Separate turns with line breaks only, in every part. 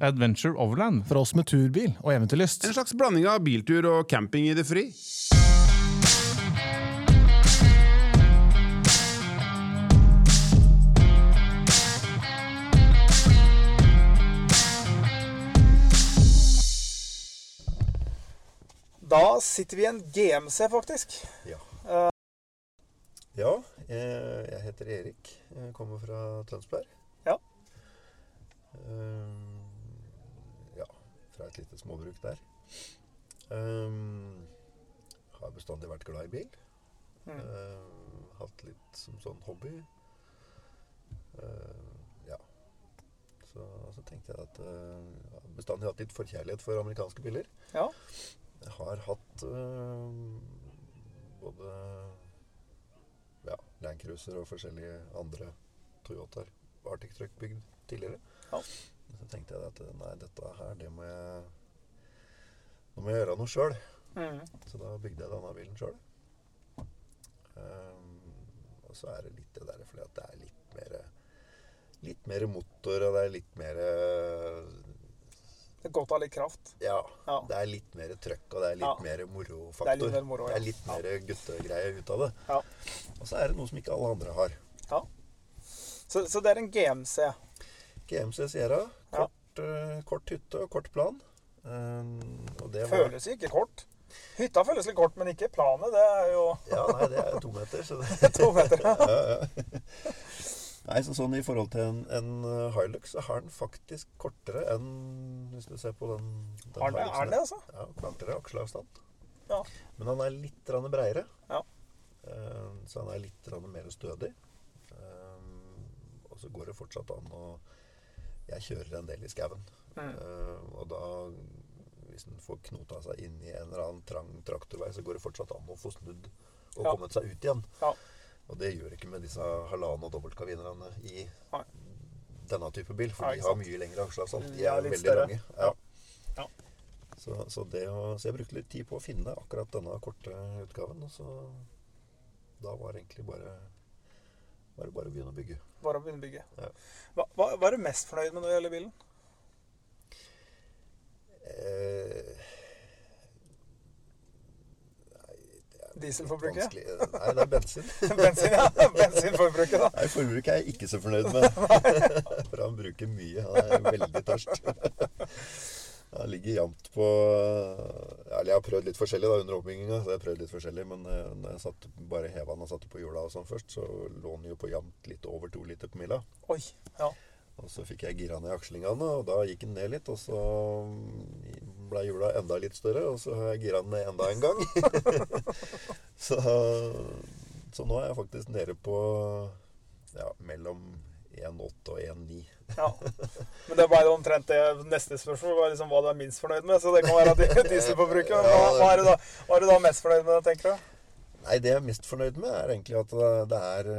Adventure Overland.
For oss med turbil og eventyrlyst.
En slags blanding av biltur og camping i det fri.
Da sitter vi i en GMC, faktisk.
Ja. ja, eh, jeg heter Erik. Jeg kommer fra Tønsberg.
Ja.
Fra et lite småbruk der. Um, har bestandig vært glad i bil.
Mm.
Uh, hatt litt som sånn hobby. Uh, ja. Så, så tenkte jeg at uh, bestandig hatt litt forkjærlighet for amerikanske biler.
Ja.
Jeg har hatt øh, både ja, Land Cruiser og forskjellige andre Toyotaer Arctic Truck bygd tidligere.
Ja.
Så tenkte jeg at nei, dette her, det må jeg Nå må jeg gjøre noe sjøl.
Mm.
Så da bygde jeg denne bilen sjøl. og så er det litt det der fordi at det er litt mer Litt mer motor, og det er litt mer
Det er godt å ha litt kraft.
Ja.
Ja.
Det er litt mer trøkk, og det er litt
Ja.
mer
Det er
morofaktor.
litt mer moro, ja.
Det er litt mer guttegreie ut av det.
Ja.
Og så er det noe som ikke alle andre har.
ja. Så, så det er en GMC.
GMC Sierra. Kort, eh, kort hytte og kort plan. Um, og det var
Føles ikke kort. Hytta føles litt kort, men ikke planet. Det er jo
Ja, nei, det er to meter. Så det,
to meter.
ja, ja. Nei, så sånn I forhold til en, en uh, Hilux så har den faktisk kortere enn Hvis du ser på den, den
Har den er det, altså?
Ja, kortere aksjeavstand.
Ja.
Men han er litt breiere.
Ja.
Eh, så han er litt mer stødig. Eh, og så går det fortsatt an å Jeg kjører en del i skauen.
Mm.
Uh, og da Hvis en får knota seg inn i en eller annen trang traktorvei, så går det fortsatt an å få snudd og
Ja.
kommet seg ut igjen.
Ja.
Og det gjør ikke med disse halvannen- og dobbeltkavinerne i
Nei.
denne type bil, for
Nei,
de har mye lengre aksjeavstand. De er,
er
veldig
større.
lange. Ja.
Ja.
Så, så, det å, så jeg brukte litt tid på å finne akkurat denne korte utgaven. Og så da var det egentlig bare var det bare å begynne å bygge.
Bare å begynne å bygge.
Ja.
Hva, hva, hva er du mest fornøyd med når det gjelder bilen?
Eh,
Dieselforbruket?
Nei, det er bensin.
Bensin, ja. Bensinforbruket, da.
Nei, Forbruket er jeg ikke så fornøyd med. For han bruker mye. Han er veldig tørst. Han ligger jevnt på eller Jeg har prøvd litt forskjellig da under oppbygginga. Så jeg prøvd litt forskjellig, Men eh, når jeg satt, bare heva den og satte på hjula og sånn først, så lå den jo på jevnt litt over to liter på mila.
Oi. Ja.
Og så fikk jeg gira ned akslingene, og da gikk den ned litt. Og så ble hjula enda litt større, og så har jeg gira den ned enda en gang. så, så nå er jeg faktisk nede på ja, mellom 1,8 og 1,9.
ja. Men det var bare omtrent det neste spørsmål. Var liksom hva du er minst fornøyd med. Så det kan være at dieselforbruket. Hva, hva, er du da, hva er du da mest fornøyd med, tenker du?
Nei, det jeg er mest fornøyd med, er egentlig at det- det er,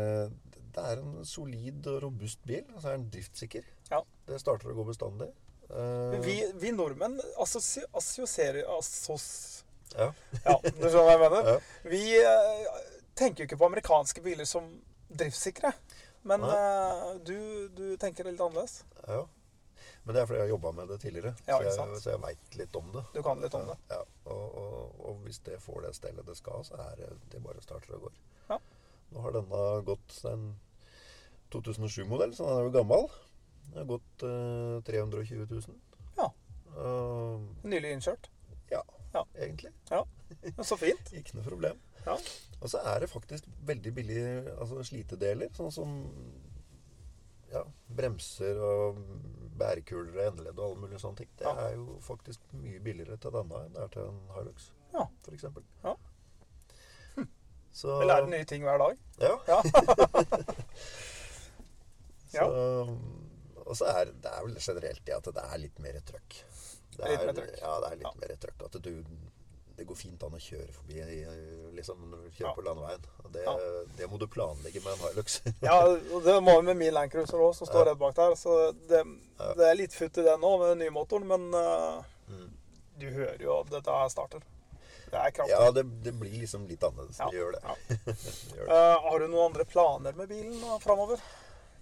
det er en solid og robust bil. Altså er den driftssikker.
Ja.
Det starter å gå bestandig. Uh,
Vi, vi nordmenn assosierer assos...
ja.
Ja, du skjønner hva jeg mener?
Ja.
Vi eh, tenker jo ikke på amerikanske biler som driftssikre. Men eh, du, du tenker litt annerledes.
ja. Men det er fordi jeg har jobba med det tidligere.
Ja,
så jeg, så jeg veit litt om det.
Du kan litt om det.
Ja, og, og, og hvis det får det stellet det skal, så er det, det bare starter og går.
Ja.
Nå har denne gått en 2007-modell, så den er jo gammel. Den har gått uh, 320 000.
Ja.
Uh,
Nylig innkjørt.
ja,
Ja.
egentlig.
Ja, Så fint.
Ikke noe problem.
Ja.
Og så er det faktisk veldig billige altså slitedeler, sånn som ja, bremser og bærekuler og endeledd og alle mulige sånne ting. Det
Ja.
er jo faktisk mye billigere til denne enn det er til en Hilux,
Ja.
for eksempel.
Hm.
Så,
Vi lærer nye ting hver dag.
Ja.
Ja.
Så, og så er det er vel generelt det at det er litt mer trøkk. Det
Litt
er,
mer trøkk.
Ja, det er litt
Ja.
mer trøkk. At du, det går fint an å kjøre forbi eh, liksom, kjøre
Ja.
på landeveien. Det,
Ja.
det må du planlegge med en Hilux.
Ja, og det må vi med min Land Cruiser òg, som står
Ja.
rett bak der. Så det, det er litt futt i den nå, med den nye motoren, men uh,
Mm.
du hører jo at dette her starter. Det er kraftig.
Ja, det, det blir liksom litt annerledes. Det gjør det.
Ja.
det, gjør det.
Uh, har du noen andre planer med bilen framover?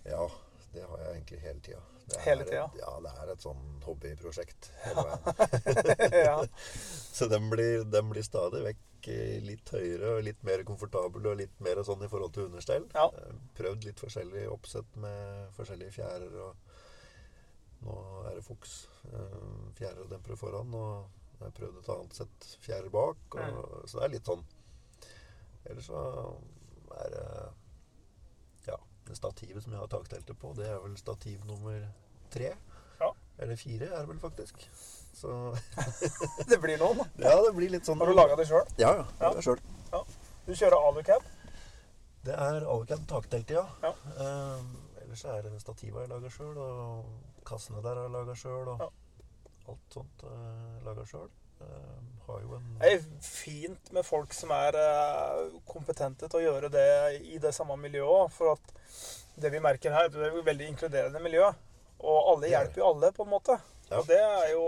Ja, det har jeg egentlig hele tida. Det er
Hele tida?
Ja, det er et sånn hobbyprosjekt hele veien.
ja.
Så den blir, den blir stadig vekk eh, litt høyere og litt mer komfortabel og litt mer sånn i forhold til understell.
Ja.
Eh, Prøvd litt forskjellig oppsett med forskjellige fjærer. og Nå er det Fuchs fjæredempere fjærer og foran. Og jeg har prøvd et annet sett fjærer bak. Og, Så det er litt sånn Ellers så er det Ja, det stativet som jeg har takteltet på, det er vel stativ nummer tre.
Ja.
Eller fire er det vel faktisk. Så
Det blir noen.
ja, det blir litt sånn
Har du laga det sjøl?
Ja, ja.
Ja.
Det er sjøl.
Du kjører alucab?
Det er alucab taktelt, ja.
Ja.
Eh, ellers er det stativet jeg lager sjøl, og kassene der har jeg laga sjøl, og
Ja.
alt sånt uh, laga sjøl. Har jo en
Det er fint med folk som er eh, kompetente til å gjøre det i det samme miljøet. For at det vi merker her, det er et veldig inkluderende miljø. Og alle
er
hjelper jo alle, på en måte.
Ja.
Og det er jo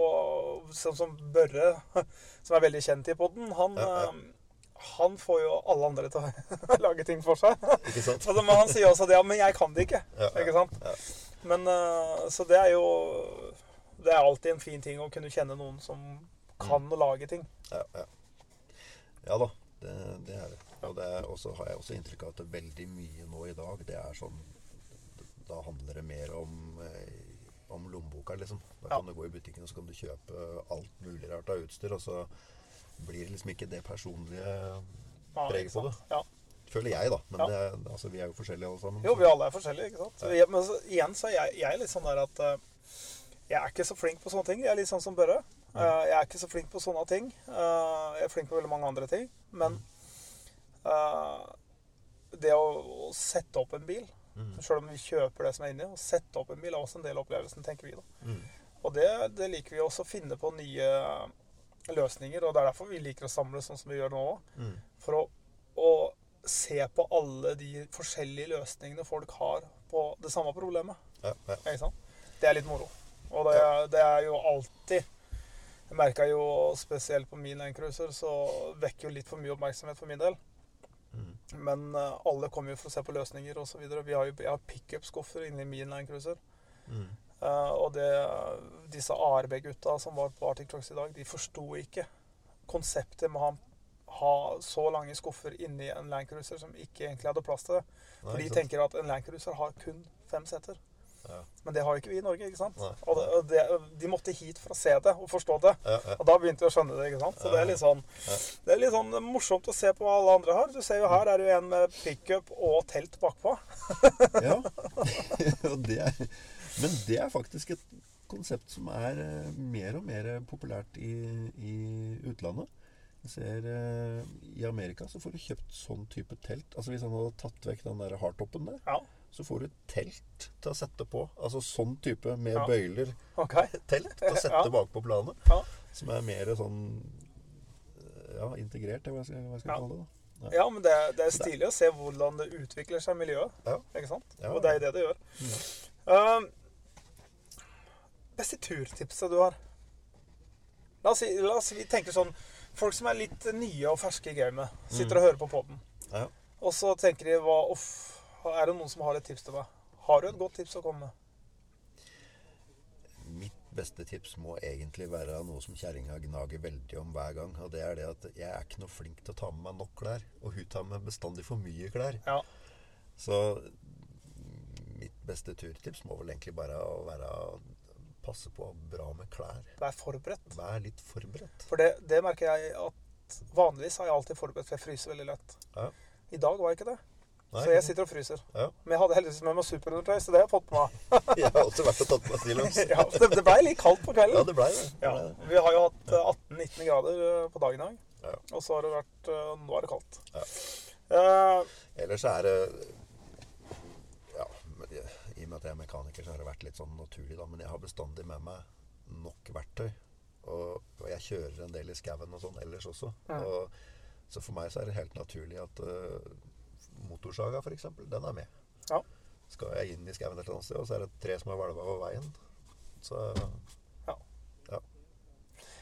sånn som Børre, som er veldig kjent i podden, han,
Ja, ja.
eh, han får jo alle andre til å lage ting for seg.
Ikke sant?
Men han sier også det, ja, men jeg kan det ikke. Ikke sant?
ja.
Men eh, Så det er jo Det er alltid en fin ting å kunne kjenne noen som kan
Mm.
lage ting.
Ja, ja. ja da, det, det er det. Og det er også, har jeg også inntrykk av at det er veldig mye nå i dag Det er sånn Da handler det mer om, eh, om lommeboka, liksom. Da
Ja.
kan du gå i butikken og så kan du kjøpe alt mulig rart av utstyr, og så blir det liksom ikke det personlige
Ja,
preget på det.
Ja.
Føler jeg, da. Men
Ja.
det, altså, vi er jo forskjellige alle sammen.
Jo, vi alle er forskjellige, ikke sant. Så, jeg, men så, igjen så er jeg, jeg er litt sånn der at eh, jeg er ikke så flink på sånne ting. Jeg er litt sånn som Børre. Eh, jeg er ikke så flink på sånne ting. Eh, jeg er flink på veldig mange andre ting. Men eh, det å, sette opp en bil,
Mm.
selv om vi kjøper det som er inni, å sette opp en bil er også en del av opplevelsen, tenker vi da.
Mm.
Og det, det liker vi også å finne på nye løsninger, og det er derfor vi liker å samle sånn som vi gjør nå òg.
Mm.
For å, å se på alle de forskjellige løsningene folk har på det samme problemet.
Ja, ja.
Det er litt moro. Og det, det er jo alltid Jeg merka jo spesielt på min Land Cruiser, så vekker jo litt for mye oppmerksomhet for min del.
Mm.
Men uh, alle kommer jo for å se på løsninger osv. Vi har jo jeg har pickup-skuffer inni min Land Cruiser.
Mm.
Uh, og det, disse ARB-gutta som var på Arctic Trucks i dag, de forsto ikke konseptet med å ha, ha så lange skuffer inni en Land Cruiser som ikke egentlig hadde plass til det. For de tenker at en Land Cruiser har kun fem seter.
Ja.
Men det har jo ikke vi i Norge. ikke sant?
Nei.
Og, det, det, de måtte hit for å se det og forstå det.
Ja, ja.
Og da begynte vi å skjønne det. ikke sant? Så det er litt sånn, det er litt sånn morsomt å se på hva alle andre har. Du ser jo her er det jo en med pickup og telt bakpå.
Ja. Det er, men det er faktisk et konsept som er eh, mer og mer populært i, i utlandet. Jeg ser eh, I Amerika så får du kjøpt sånn type telt. Altså Hvis han hadde tatt vekk den der hardtoppen der,
Ja,
så får du telt til å sette på. Altså sånn type med
Ja.
bøyler.
Okay.
Telt til å sette
Ja.
bakpå planet.
Ja.
Som er mer sånn Ja, integrert, hva skal, hva jeg skal kalle det. da.
Ja, men det, det er stilig å se hvordan det utvikler seg i miljøet.
Ja.
Ikke sant? Og det er det det gjør. Um, beste turtipset du har? La oss, la oss vi tenker sånn Folk som er litt nye og ferske i gamet, sitter og hører på poden.
Ja.
Og så tenker de hva, uff, Er det noen som har et tips til meg? Har du et godt tips å komme med?
Mitt beste tips må egentlig være noe som kjerringa gnager veldig om hver gang. Og det er det at jeg er ikke noe flink til å ta med meg nok klær. Og hun tar med bestandig for mye klær.
Ja.
Så mitt beste turtips må vel egentlig bare være å passe på bra med klær.
Vær forberedt.
Vær litt forberedt.
For det, det merker jeg at vanligvis har jeg alltid forberedt, for jeg fryser veldig lett.
Ja.
I dag var jeg ikke det.
Nei,
så jeg sitter og fryser.
Ja.
Men jeg hadde heldigvis med meg superundertøy, så det har jeg fått på meg.
Jeg har også vært og tatt på meg stillongs.
ja, det, det ble litt kaldt på kvelden.
Ja, det blei det.
Ja, vi har jo hatt eh, 18-19 grader eh, på dagen i dag.
Ja.
Og så har det vært eh, Nå er det kaldt.
Ja.
Uh,
Ellers er det Ja, i og med at jeg er mekaniker, så har det vært litt sånn naturlig, da. Men jeg har bestandig med meg nok verktøy. Og, og jeg kjører en del i skauen og sånn ellers også.
Ja.
Og, så for meg så er det helt naturlig at uh, motorsaga, f.eks., den er med.
Ja.
Skal jeg inn i skauen et eller annet sted, og så er det tre som har hvelva over veien. Så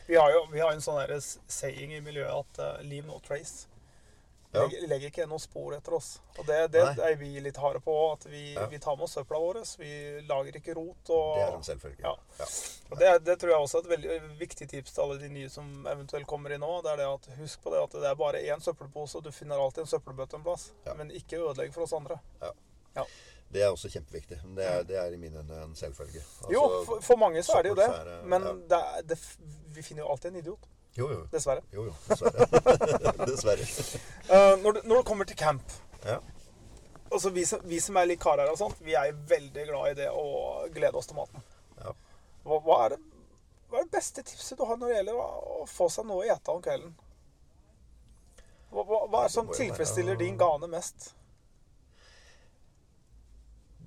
vi har jo vi har en sånn saying i miljøet at uh, 'leave no trace'.
Ja.
legger, legger ikke noen spor etter oss. Og det, det er vi litt harde på. At vi,
Ja.
vi tar med oss søpla vår. Vi lager ikke rot. Og,
Det er en selvfølge.
Ja.
Ja.
Og det, det tror jeg også er et veldig viktig tips til alle de nye som eventuelt kommer inn nå. Det er det at Husk på det at det er bare én søppelpose, og du finner alltid en søppelbøtte en plass.
Ja.
Men ikke ødelegg for oss andre.
Det er også kjempeviktig. Det er, det er i mine øyne en selvfølge. Altså,
jo, for, for mange så er det jo det.
er
Men
ja.
det er, det, vi finner jo alltid en idiot.
Jo, jo.
Dessverre.
Jo, jo. Dessverre. Dessverre.
Uh, når, det, når det kommer til camp
Ja.
Altså vi som, vi som er litt karer og sånt, vi er veldig glad i det å glede oss til maten. Hva, hva, er det, hva er det beste tipset du har når det gjelder å, få seg noe å ete om kvelden? Hva, hva, er det som tilfredsstiller din gane mest?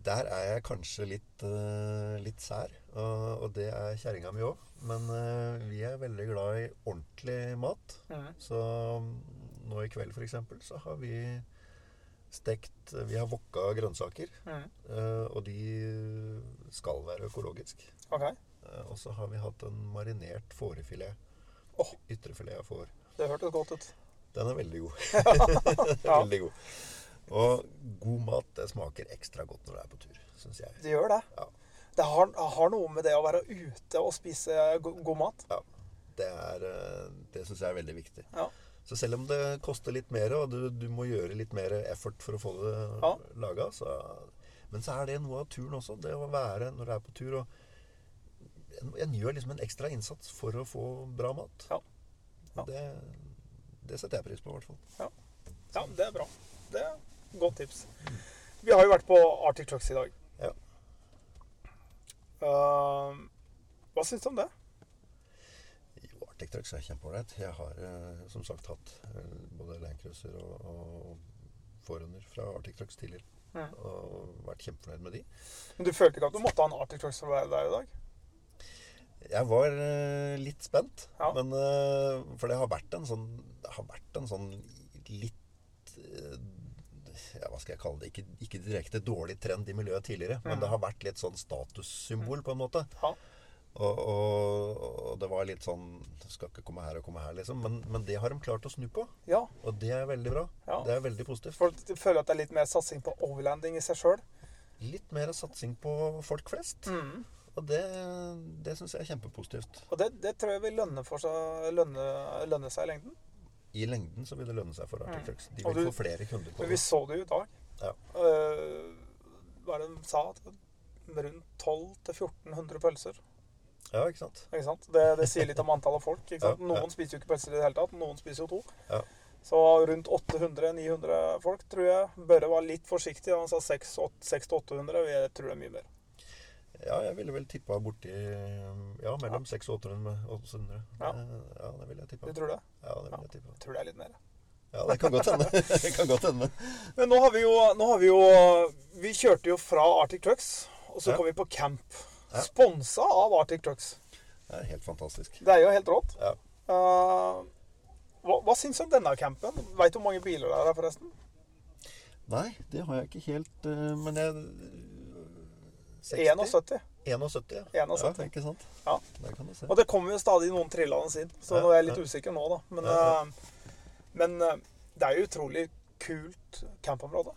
Der er jeg kanskje litt, eh, litt sær, og, og det er kjerringa mi òg. Men eh, vi er veldig glad i ordentlig mat.
Mm.
Så mm, nå i kveld f.eks. så har vi stekt Vi har wokka grønnsaker.
Mm.
eh, og de skal være økologisk.
OK.
Eh, og så har vi hatt en marinert fårefilet.
Oh.
Ytrefilet av får.
Det hørtes godt ut.
Den er veldig god. Veldig god. Og god mat det smaker ekstra godt når du er på tur, syns jeg.
Det gjør det.
Ja.
Det har, har noe med det å være ute og spise go god mat.
Ja, det, er, eh, det syns jeg er veldig viktig.
Ja.
Så selv om det koster litt mer, og du, du må gjøre litt mer effort for å få det
Ja.
laga, så Men så er det noe av turen også. Det å være når du er på tur og En, en gjør liksom en ekstra innsats for å få bra mat.
Ja. Ja.
Det, det setter jeg pris på, i hvert fall.
Ja, det er bra. Det er godt tips. Vi har jo vært på Arctic Trucks i dag.
Ja.
Uh, hva syns du om det?
Jo, Arctic Trucks er kjempeålreit. Jeg har uh, som sagt hatt uh, både Landcruiser og, og Forerunner fra Arctic Trucks tidligere.
Mm.
Og vært kjempefornøyd med de.
Men du følte ikke at du måtte ha en Arctic Trucks for å være der i dag?
Jeg var eh, litt spent,
Ja.
men, eh, for det har vært en sånn Det har vært en sånn litt eh, ja, Hva skal jeg kalle det? Ikke, ikke direkte dårlig trend i miljøet tidligere, men
Mhm.
det har vært litt sånn statussymbol, på en måte.
Ja.
Og, og, og det var litt sånn Skal ikke komme her og komme her, liksom. Men, men det har de klart å snu på,
Ja.
og det er veldig bra.
Ja.
Det er veldig positivt.
Folk føler at det er litt mer satsing på overlanding i seg sjøl.
Litt mer satsing på folk flest.
Mm.
Og det, det syns jeg er kjempepositivt.
Og det, det tror jeg vil lønne, for seg, lønne, lønne seg i lengden.
I lengden så vil det lønne seg for Arctic
Mm.
De vil
du-
få flere kunder på
det. vi så det jo i dag.
Ja.
Uh, hva er det de sa? At Rundt 1200-1400 pølser.
Ja, ikke sant?
Ikke sant? Det, det sier litt om antallet folk. Ikke sant?
Ja, ja.
Noen spiser jo ikke pølser i det hele tatt. Noen spiser jo to.
Ja.
Så rundt 800-900 folk, tror jeg. Børre var litt forsiktig. Han sa 600-800. Jeg tror det er mye mer.
Ja, jeg ville vel tippa borti Ja, mellom 600 og 800.
Ja.
Eh, ja, det ville jeg tippa.
Du tror det?
Ja, det ville jeg tippa.
Jeg tror det er litt mer.
Ja, det kan godt hende. det kan godt hende.
Men nå har vi jo, nå har vi, jo vi kjørte jo fra Arctic Trucks, og så
Ja.
kom vi på camp.
Ja.
Sponsa av Arctic Trucks.
Det er helt fantastisk.
Det er jo helt rått.
Ja.
Uh, hva, hva syns du om denne campen? Veit du hvor mange biler det er her, forresten?
Nei, det har jeg ikke helt eh, Men jeg 60?
71.
71, ja.
71.
ja. Ikke sant?
Ja.
Der kan du se.
Og det kommer jo stadig noen trillende inn, så nå er jeg litt usikker nå, da. Men,
Ja, ja.
eh, men eh, det er jo utrolig kult campområde.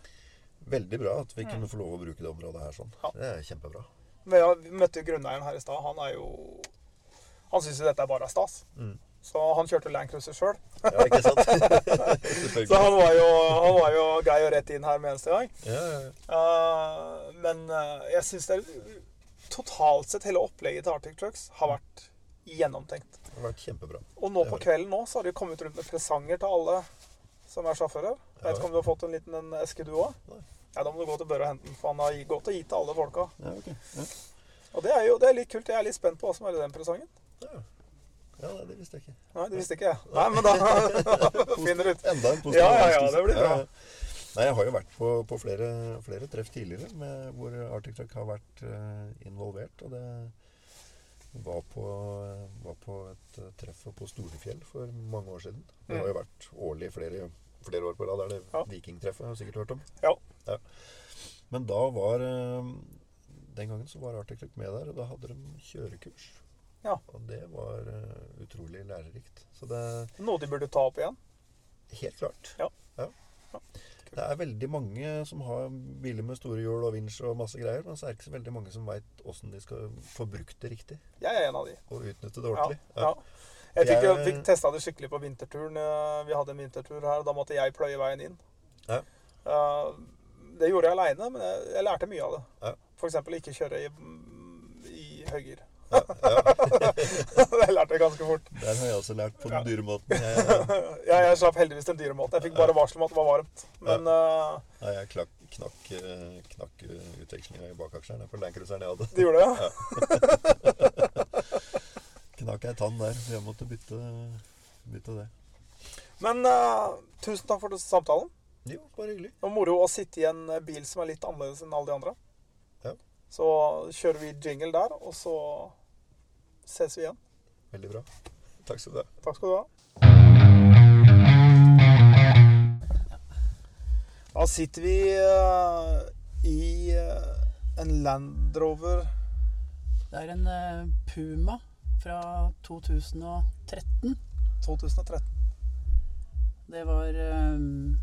Veldig bra at vi kunne få lov å bruke det området her sånn.
Ja.
Det er kjempebra.
Men ja, vi møtte jo grunneieren her i stad. Han er jo Han syns jo dette er bare stas.
Mm.
Så han kjørte Landcruiser sjøl.
Ja, ikke sant?
Så han var, jo, han var jo grei og rett inn her med eneste gang.
Ja, ja, ja.
Uh, men uh, jeg syns det er Totalt sett, hele opplegget til Arctic Trucks har vært gjennomtenkt.
Det har vært kjempebra.
Og nå på kvelden nå så har de kommet rundt med presanger til alle som er sjåfører. Jeg vet ikke om du har fått en liten en eske, du òg? Ja, da må du gå til Børre og hente den, for han har gått og gitt til alle folka.
Ja, ok. Ja.
Og det er jo det er litt kult. Jeg er litt spent på hva som er i den presangen.
Ja. Ja, nei, det visste jeg ikke.
Nei, det visste ikke jeg. Nei, men da finner du ut.
Enda en positiv
Ja, ja, ja, det blir bra.
Nei, jeg har jo vært på, på flere, flere treff tidligere med, hvor Arctic Truck har vært uh, involvert. Og det var på, var på et eh, treff på Storefjell for mange år siden. Det har jo vært årlig flere, flere år på rad. Det er det
Mm. Ja.
Vikingtreffet, har du sikkert hørt om.
Ja.
Men da var uh, Den gangen så var Arctic Truck med der, og da hadde de kjørekurs.
Ja.
Og det var eh, utrolig lærerikt. Så det
Noe de burde ta opp igjen.
Helt klart.
Ja. ja.
Det er veldig mange som har biler med store hjul og vinsj og masse greier, men så er det ikke så veldig mange som veit åssen de skal få brukt det riktig
Jeg er en av de.
og utnytte det ordentlig.
ja. Jeg fikk,
Jeg-
fikk testa det skikkelig på vinterturen. eh, Vi hadde en vintertur her. og Da måtte jeg pløye veien inn.
Ja.
Eh, Det gjorde jeg aleine, men jeg, jeg lærte mye av det.
Ja.
F.eks. ikke kjøre i, i høygir.
Ja, ja.
det lærte jeg ganske fort.
Den har jeg også lært på den dyre måten.
Ja, jeg slapp heldigvis den dyre måten. Jeg fikk bare varsel om at det var varmt. Men eh,
nei, jeg klakk, knakk, eh, knakk eh, utvekslinga i bakaksjeren på Landcruiseren jeg hadde.
det gjorde det.
Knakk ei tann der, så jeg måtte bytte, bytte det.
Men uh, tusen takk for samtalen.
Jo, bare hyggelig.
Og moro å sitte i en eh, bil som er litt annerledes enn alle de andre.
Ja.
Så kjører vi jingle der, og så ses vi igjen.
Veldig bra. Takk skal du ha.
Takk skal du ha. Da sitter vi uh, i uh, en Land Rover
Det er en uh, Puma fra 2013.
2013.
Det var um,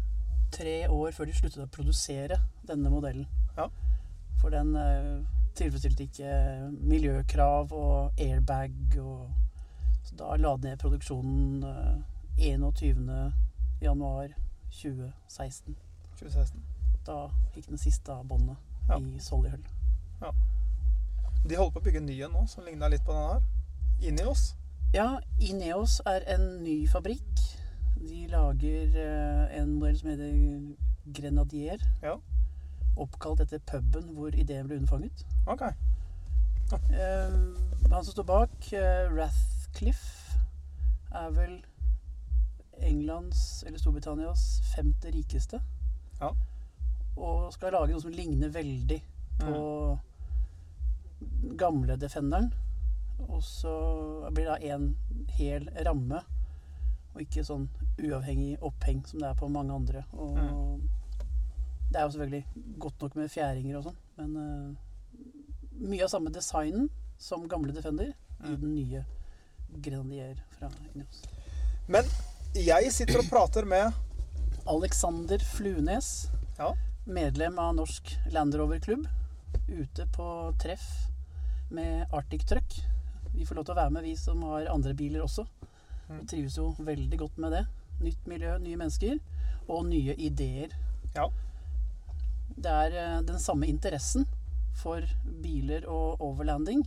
tre år før de sluttet å produsere denne modellen.
Ja.
For den tilfredsstilte ikke miljøkrav og airbag. Og, så da la de ned produksjonen eh, 21. januar 2016.
2016.
Da gikk den siste av båndet
Ja.
i Sollyhull.
De holder på å bygge en ny en nå, som ligner litt på den her. Ineos.
Ja, Ineos er en ny fabrikk. De lager eh, en modell som heter Grenadier.
Ja.
Oppkalt etter puben hvor ideen ble unnfanget.
Ok.
Eh, han som står bak, eh, Rathcliffe, er vel Englands eller Storbritannias femte rikeste.
Ja.
Og skal lage noe som ligner veldig på gamle Defenderen. Og så blir det da en hel ramme, og ikke sånn uavhengig oppheng som det er på mange andre. Og det er jo selvfølgelig godt nok med fjæringer og sånn, men uh, mye av samme designen som gamle Defender i den nye Grenadier fra Ineos.
Men jeg sitter og prater med
Alexander Flunes,
Ja.
medlem av Norsk Land Rover-klubb, ute på treff med Arctic Truck. Vi får lov til å være med, vi som har andre biler også. Og trives jo veldig godt med det. Nytt miljø, nye mennesker og nye ideer.
Ja.
Det er eh, den samme interessen for biler og overlanding,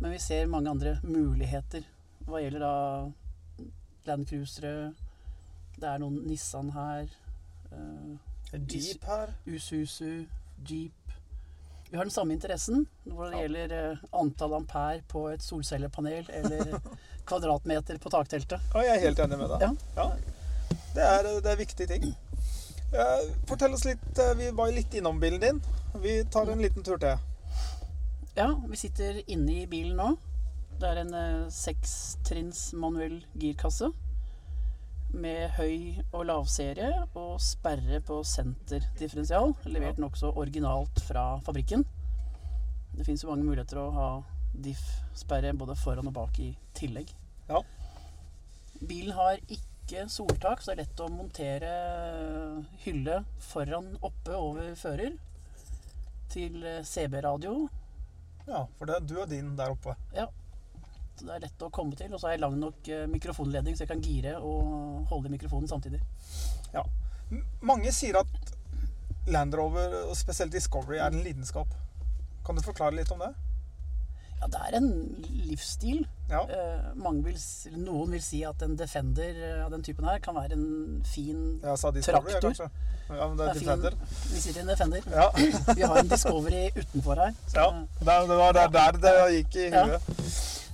men vi ser mange andre muligheter hva gjelder da landcruisere. Det er noen Nissan her. Uh,
Jeep her.
Usuzu, Jeep. Vi har den samme interessen når det
Ja.
gjelder eh, antall ampere på et solcellepanel eller kvadratmeter på takteltet.
Ja, jeg er helt enig med deg.
Ja.
Det, er, det er viktige ting. Eh, fortell oss litt eh, Vi var litt innom bilen din. Vi tar en liten tur til.
Ja, vi sitter inne i bilen nå. Det er en eh, sekstrinns manuell girkasse med høy- og lavserie og sperre på senterdifferensial. Levert nokså originalt fra fabrikken. Det fins jo mange muligheter å ha diff-sperre både foran og bak i tillegg.
Ja.
Bilen har ikke soltak, så det er lett å montere hylle foran oppe over fører til CB-radio.
Ja, for det, du og din der oppe. Ja.
Så det er lett å komme til. Og så har jeg lang nok eh, mikrofonledning, så jeg kan gire og holde i mikrofonen samtidig.
M- Mange sier at Land Rover, og spesielt Discovery, er en lidenskap. Kan du forklare litt om det?
Ja, det er en livsstil.
Ja.
Eh, mange vil, eller noen vil si at en Defender eh, av den typen her kan være en fin
ja, sa
Traktor.
kanskje. Ja, men det
Det
er
er
Defender.
Vi sitter i en Defender.
Ja.
Vi har en Discovery utenfor her.
ja. Det, det var der, der det gikk i huet.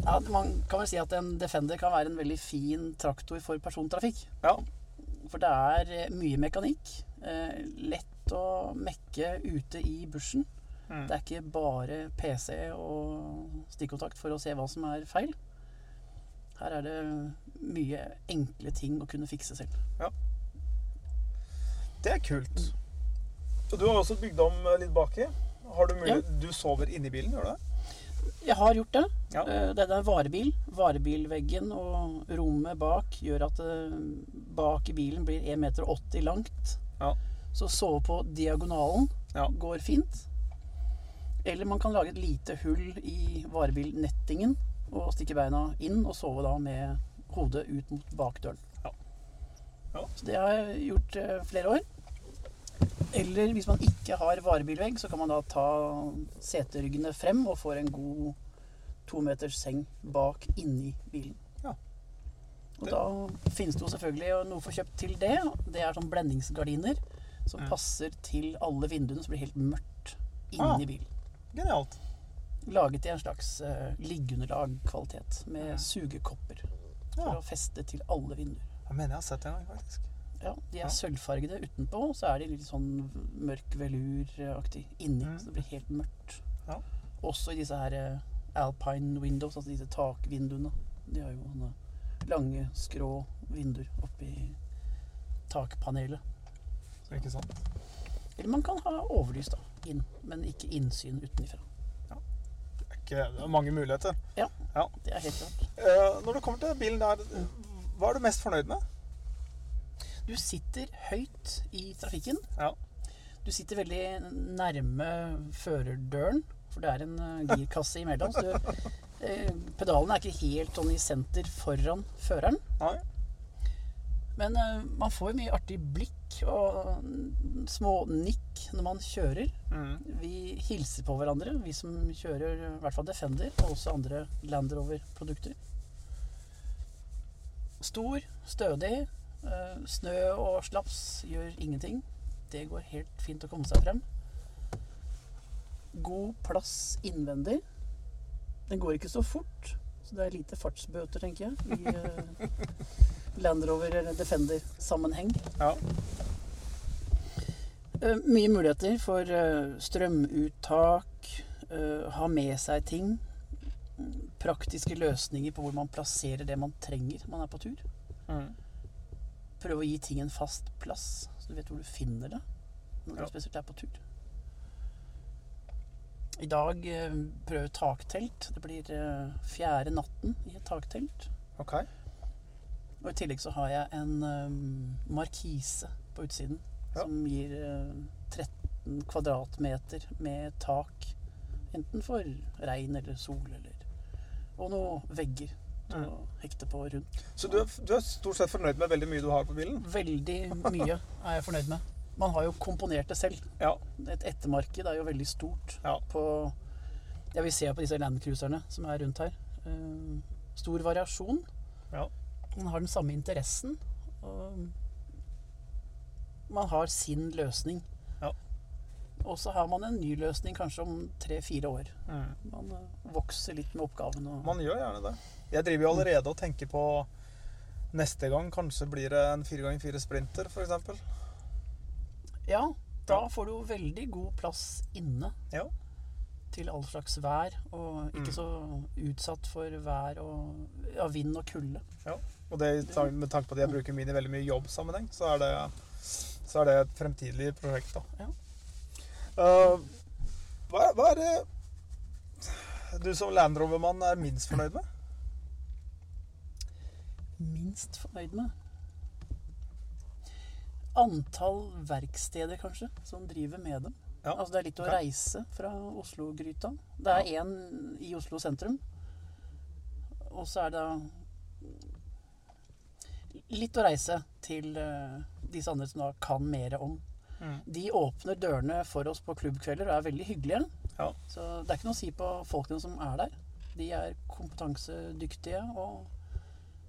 Ja, Man kan vel si at en Defender kan være en veldig fin traktor for persontrafikk.
Ja.
For det er eh, mye mekanikk. Eh, lett å mekke ute i bushen.
Mm.
Det er ikke bare PC og stikkontakt for å se hva som er feil. Her er det mye enkle ting å kunne fikse selv.
Det er kult. Og du har også bygd om eh, litt baki. Har du mulighet Du sover inni bilen, gjør du det?
Jeg har gjort det.
Ja.
Eh, Det er varebil. Varebilveggen og rommet bak gjør at eh, bak i bilen blir 1,80 meter langt.
Ja.
Så sove på diagonalen
Ja.
går fint. Eller man kan lage et lite hull i varebilnettingen og stikke beina inn og sove da med hodet ut mot bakdøren.
Ja. Ja.
Så det har jeg gjort eh, flere år. Eller hvis man ikke har varebilvegg, så kan man da ta seteryggene frem og får en god to meters seng bak inni bilen.
Ja.
Og da finnes det jo selvfølgelig noe for kjøpt til det. Det er sånn blendingsgardiner som passer til alle vinduene, så blir det helt mørkt
Ah.
inni bilen.
Genialt.
Laget i en slags uh, liggeunderlag-kvalitet med sugekopper for å feste til alle vinduer.
Jeg mener jeg har sett det en gang, faktisk.
Ja, De er
Ja.
sølvfargede utenpå, så er de litt sånn mørk veluraktig inni.
Mm.
Så det blir helt mørkt.
Ja.
Også i disse her eh, Alpine windows, altså disse takvinduene. De har jo sånne lange, skrå vinduer oppi takpanelet.
Ikke sant?
Eller man kan ha overlys da, inn, men ikke innsyn utenfra.
Det er, ikke, det er mange muligheter.
Det er helt klart.
Eh, når det kommer til bilen der, hva er du mest fornøyd med?
Du sitter høyt i trafikken.
Ja.
Du sitter veldig nærme førerdøren, for det er en eh, girkasse imellom. Så du, eh, pedalene er ikke helt sånn i senter foran føreren.
Nei?
Men eh, man får mye artig blikk og mm, små nikk når man kjører.
Mm.
Vi hilser på hverandre, vi som kjører i hvert fall Defender, og også andre Land Rover-produkter. Stor, stødig. eh, Snø og slaps gjør ingenting. Det går helt fint å komme seg frem. God plass innvendig. Den går ikke så fort, så det er lite fartsbøter, tenker jeg, i Land Rover Defender-sammenheng.
Ja.
Eh, mye muligheter for eh, strømuttak, eh, ha med seg ting. Praktiske løsninger på hvor man plasserer det man trenger når man er på tur.
Mm.
Prøve å gi ting en fast plass, så du vet hvor du finner det når du
Ja.
spesielt er på tur. I dag prøve taktelt. Det blir fjerde natten i et taktelt.
Ok.
Og i tillegg så har jeg en um, markise på utsiden
Ja.
som gir uh, 13 kvadratmeter med tak. Enten for regn eller sol eller Og noen vegger til å hekte på rundt.
Så du er, du er stort sett fornøyd med veldig mye du har på bilen?
Veldig mye er jeg fornøyd med. Man har jo komponert det selv.
Ja.
Et ettermarked er jo veldig stort
Ja.
på Jeg vil se på disse landcruiserne som er rundt her. Uh, stor variasjon.
Ja.
Man har den samme interessen. Og man har sin løsning.
Ja.
Og så har man en ny løsning kanskje om tre-fire år.
Mm.
Man eh, vokser litt med oppgaven. Og,
Man gjør gjerne det. Jeg driver jo allerede og tenker på neste gang kanskje blir det en 4x4 Sprinter, f.eks.
ja, da får du jo veldig god plass inne.
Ja.
til all slags vær, og ikke
Mm.
så utsatt for vær og ja, vind og kulde.
Og det, med tanke på at jeg bruker min i veldig mye jobbsammenheng, så er det, så er det et fremtidig prosjekt. da.
Ja.
Uh, hva, hva er det du som Land Rover-mann er minst fornøyd med?
Minst fornøyd med Antall verksteder, kanskje, som driver med dem.
Ja,
Altså Det er litt å reise fra Oslo-gryta. Det er én i Oslo sentrum. Og så er det litt å reise til eh, disse andre som da kan mer om.
Mm.
De åpner dørene for oss på klubbkvelder og er veldig hyggelige.
Ja.
Så det er ikke noe å si på folkene som er der. De er kompetansedyktige, og,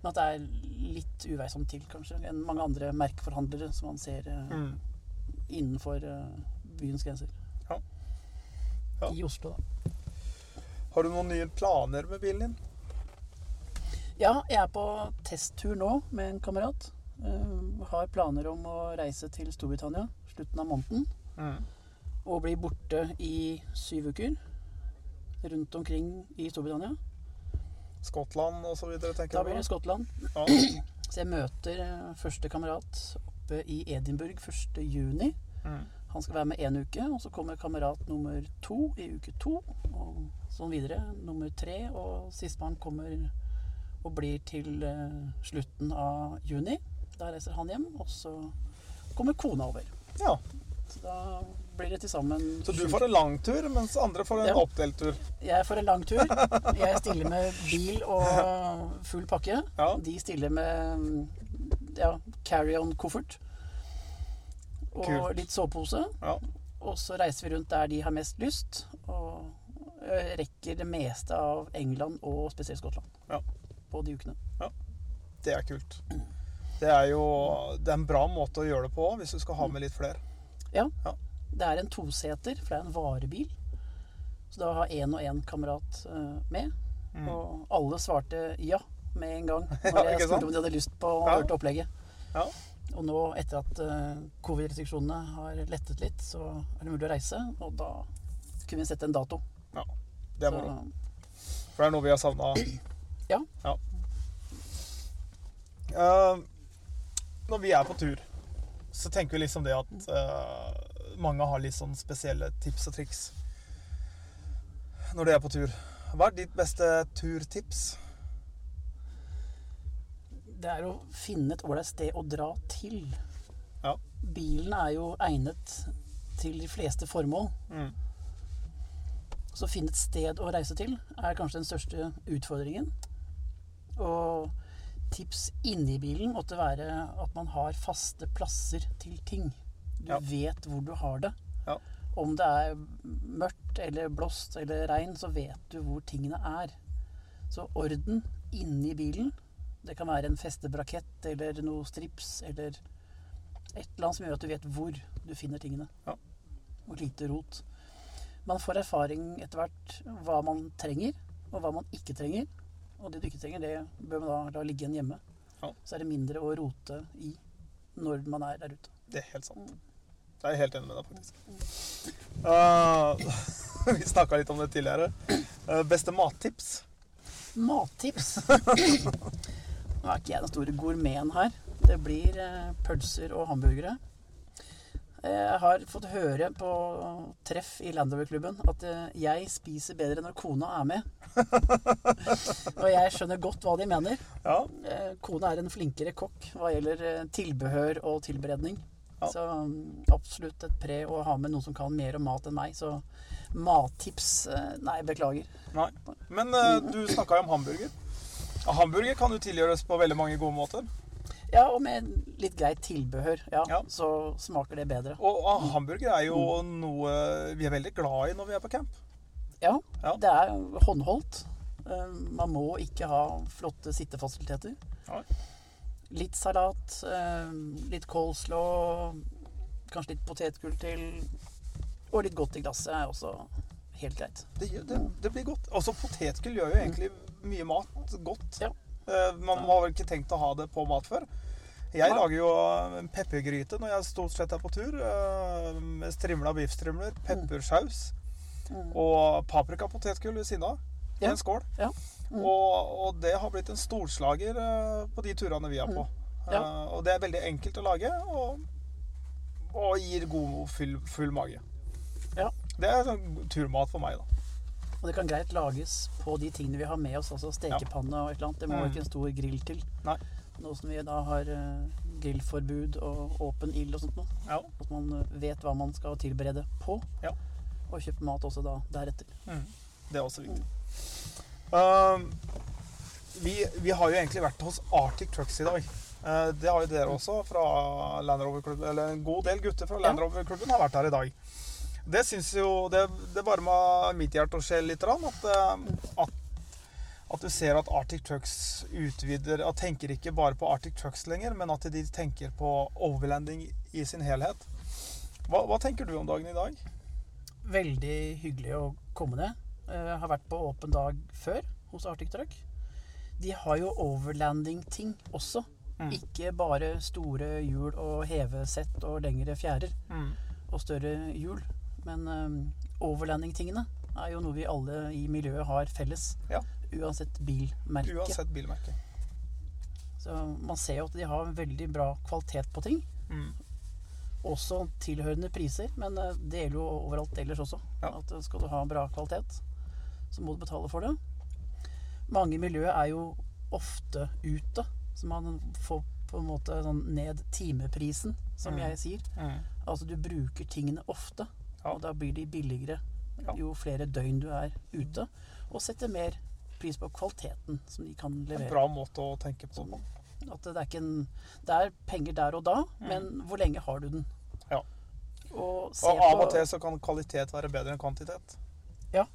men at det er litt uveisomt til, kanskje, enn mange andre merkeforhandlere som man ser eh,
Mm.
innenfor eh, byens grenser.
Ja. Ja.
I Oslo, da.
Har du noen nye planer med bilen din?
Ja, jeg er på testtur nå med en kamerat. Uh, har planer om å reise til Storbritannia slutten av måneden.
Mm.
Og bli borte i syv uker. Rundt omkring i Storbritannia.
Skottland og så videre, tenker
Da blir det? Skottland.
Ja.
Så jeg møter eh, første kamerat oppe i Edinburgh 1. juni.
Mm.
Han skal være med én uke, og så kommer kamerat nummer to i uke to. Og sånn videre. Nummer tre, og sistemann kommer og blir til eh, slutten av juni. Da reiser han hjem, og så kommer kona over.
Ja.
Så da blir det til sammen
Så du får en lang tur, mens andre får en
Ja.
oppdelt tur.
Jeg får en lang tur. Jeg stiller med bil og full pakke.
Ja.
De stiller med ja, carry-on-koffert. Og
Kult.
litt sovepose.
Ja.
Og så reiser vi rundt der de har mest lyst. Og eh, rekker det meste av England og spesielt Skottland
Ja.
På de ukene.
Det er kult. Det er jo det er en bra måte å gjøre det på hvis du skal ha med litt flere.
Ja.
Ja.
Det er en toseter, for det er en varebil. Så da har én og én kamerat eh, med.
Mm.
Og alle svarte ja med en gang
Ja,
jeg spurte om de hadde lyst på å
Ja.
høre opplegget.
Ja.
Og nå, etter at eh, covid-restriksjonene har lettet litt, så er det mulig å reise. Og da kunne vi sette en dato.
ja. Det er moro. For det er noe vi har savna.
Ja.
Eh, når vi er på tur, så tenker vi liksom det at uh, mange har litt sånn spesielle tips og triks når de er på tur. Hva er ditt beste turtips?
det er å finne et ålreit sted å dra til.
Ja.
Bilen er jo egnet til de fleste formål.
Mm.
Så å finne et sted å reise til er kanskje den største utfordringen. Og tips inni bilen måtte være at man har faste plasser til ting. Du
Ja.
vet hvor du har det.
Ja.
Om det er mørkt eller blåst eller regn, så vet du hvor tingene er. Så orden inni bilen. Det kan være en festebrakett eller noe strips eller et eller annet som gjør at du vet hvor du finner tingene.
Ja.
Og lite rot. Man får erfaring etter hvert hva man trenger, og hva man ikke trenger. Og det du ikke trenger, det bør man da la ligge igjen hjemme.
Ja.
Så er det mindre å rote i når man er der ute.
Det er helt sant. Det er jeg helt enig med deg, faktisk. Uh, vi snakka litt om det tidligere. Uh, beste mattips?
Mattips. Nå er ikke jeg den store gourmeten her. Det blir uh, pølser og hamburgere. Jeg har fått høre på treff i Landover-klubben at eh, jeg spiser bedre når kona er med. og jeg skjønner godt hva de mener.
Ja.
Eh, Kona er en flinkere kokk hva gjelder eh, tilbehør og tilberedning.
Ja.
Så mm, absolutt et pre å ha med noen som kan mer om mat enn meg. Så mattips eh, Nei, beklager.
Nei. Men eh, du snakka jo om hamburger. Hamburger kan jo tilgjøres på veldig mange gode måter.
Ja, og med litt greit tilbehør, ja,
Ja.
så smaker det bedre.
Og hamburger er jo noe vi er veldig glad i når vi er på camp.
Ja,
Ja.
det er håndholdt. Eh, Man må ikke ha flotte sittefasiliteter. Litt salat, eh, litt coleslaw, kanskje litt potetgull til, og litt godt i glasset er også helt greit.
Det, det, det blir godt. Også potetgull gjør jo egentlig mye mat godt.
Ja.
Eh, Man har vel ikke tenkt å ha det på mat før. Jeg lager jo en peppergryte når jeg stort sett er på tur. eh, Med strimla biffstrimler, peppersaus
Mm.
og paprikapotetgull ved siden av. I en skål.
Ja. Mm.
Og, og det har blitt en storslager eh, på de turene vi er på.
Mm. Ja.
Eh, Og det er veldig enkelt å lage, og, og gir god, full, full mage.
Ja.
Det er sånn turmat for meg, da.
Og det kan greit lages på de tingene vi har med oss, altså stekepanne og et eller annet. Det må
Mm.
ikke en stor grill til.
Nei.
Nå som vi da har eh, grillforbud og åpen ild og sånt noe.
Ja.
At man eh, vet hva man skal tilberede på.
Ja.
Og kjøpe mat også da deretter.
Mm. Det er også viktig. Um, vi, vi har jo egentlig vært hos Arctic Trucks i dag. Eh, det har jo dere også fra Land Rover-klubben. Eller en god del gutter fra Land Rover-klubben har vært her i dag. Det syns jo Det, det varma mitt hjerte og sjel litt. At, eh, at, at du ser at Arctic Trucks utvider og tenker ikke bare på Arctic Trucks lenger, men at de tenker på overlanding i sin helhet. Hva, hva tenker du om dagen i dag?
Veldig hyggelig å komme ned. Eh, Jeg har vært på åpen dag før hos Arctic Truck. De har jo overlanding-ting også.
Mm.
Ikke bare store hjul og hevesett og lengre fjærer
Mm.
og større hjul. Men um, overlanding-tingene er jo noe vi alle i miljøet har felles.
Ja.
Uansett bilmerke.
Uansett bilmerke.
Så man ser jo at de har veldig bra kvalitet på ting.
Mm.
også tilhørende priser, men eh, det gjelder jo overalt ellers også.
Ja.
At eh, skal du ha bra kvalitet, så må du betale for det. Mange miljøer er jo ofte ute, så man får på en måte sånn ned timeprisen, som
Mm.
jeg sier. Altså du bruker tingene ofte,
Ja.
og da blir de billigere jo flere døgn du er ute, og setter mer pris på kvaliteten som de kan levere.
En bra måte å tenke på.
At det er ikke en Det er penger der og da, men hvor lenge har du den?
Ja.
Og,
Og av og til så kan kvalitet være bedre enn kvantitet.
ja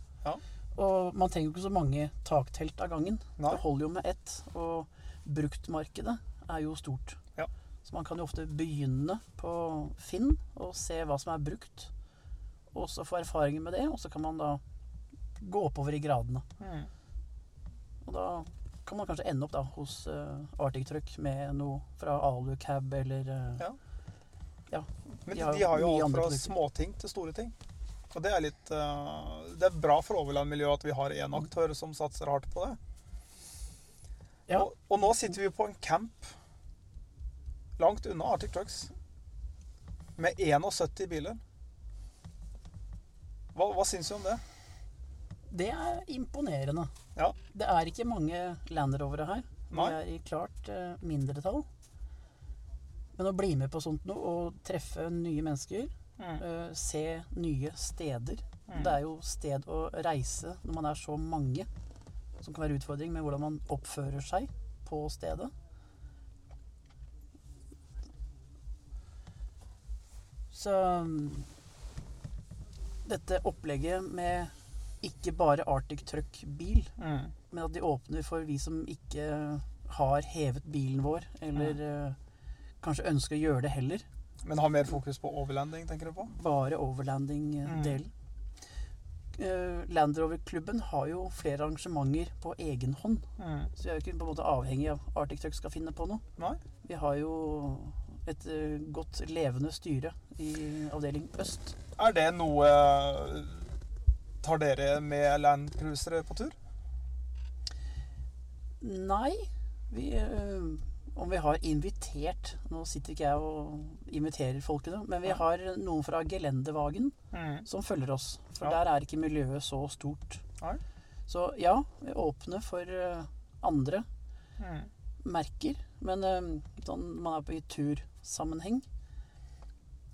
Og man trenger jo ikke så mange taktelt av gangen.
Nei.
Det holder jo med ett. Og bruktmarkedet er jo stort.
Ja.
Så man kan jo ofte begynne på Finn og se hva som er brukt. Og så få erfaringer med det, og så kan man da gå oppover i gradene. Og da kan man kanskje ende opp da hos uh, Arctic Truck med noe fra Alucab eller uh,
Ja.
ja.
Men
De
de,
har
de har jo alt fra småting til store ting. Og det er litt uh, Det er bra for overlandmiljøet at vi har én aktør som satser hardt på det.
Ja.
Og, og nå sitter vi på en camp langt unna Arctic Trucks med 71 biler. Hva, hva syns du om det?
Det er imponerende.
Ja.
Det er ikke mange Land Rovere her.
Nei.
er i klart eh, mindretall. Men å bli med på sånt noe og treffe nye mennesker, eh, se nye steder Det er jo sted å reise når man er så mange, som kan være utfordring med hvordan man oppfører seg på stedet. Så mm, dette opplegget med ikke bare Arctic Truck-bil, men at de åpner for vi som ikke har hevet bilen vår, eller eh, kanskje ønsker å gjøre det heller.
Men har mer fokus på overlanding, tenker du på?
Bare overlanding-delen. Uh, Land Rover-klubben har jo flere arrangementer på egen hånd. Så vi er jo ikke på en måte avhengig av Arctic Truck skal finne på noe.
Nei?
Vi har jo et eh, godt levende styre i avdeling øst.
Er det noe Tar dere med landcruisere på tur?
Nei, vi, eh, om vi har invitert Nå sitter ikke jeg og inviterer folkene, men vi har noen fra Gelendevagen som følger oss. For
Ja.
der er ikke miljøet så stort.
Nei.
Så ja, vi åpner for andre. andre merker. Men sånn man er på i tursammenheng.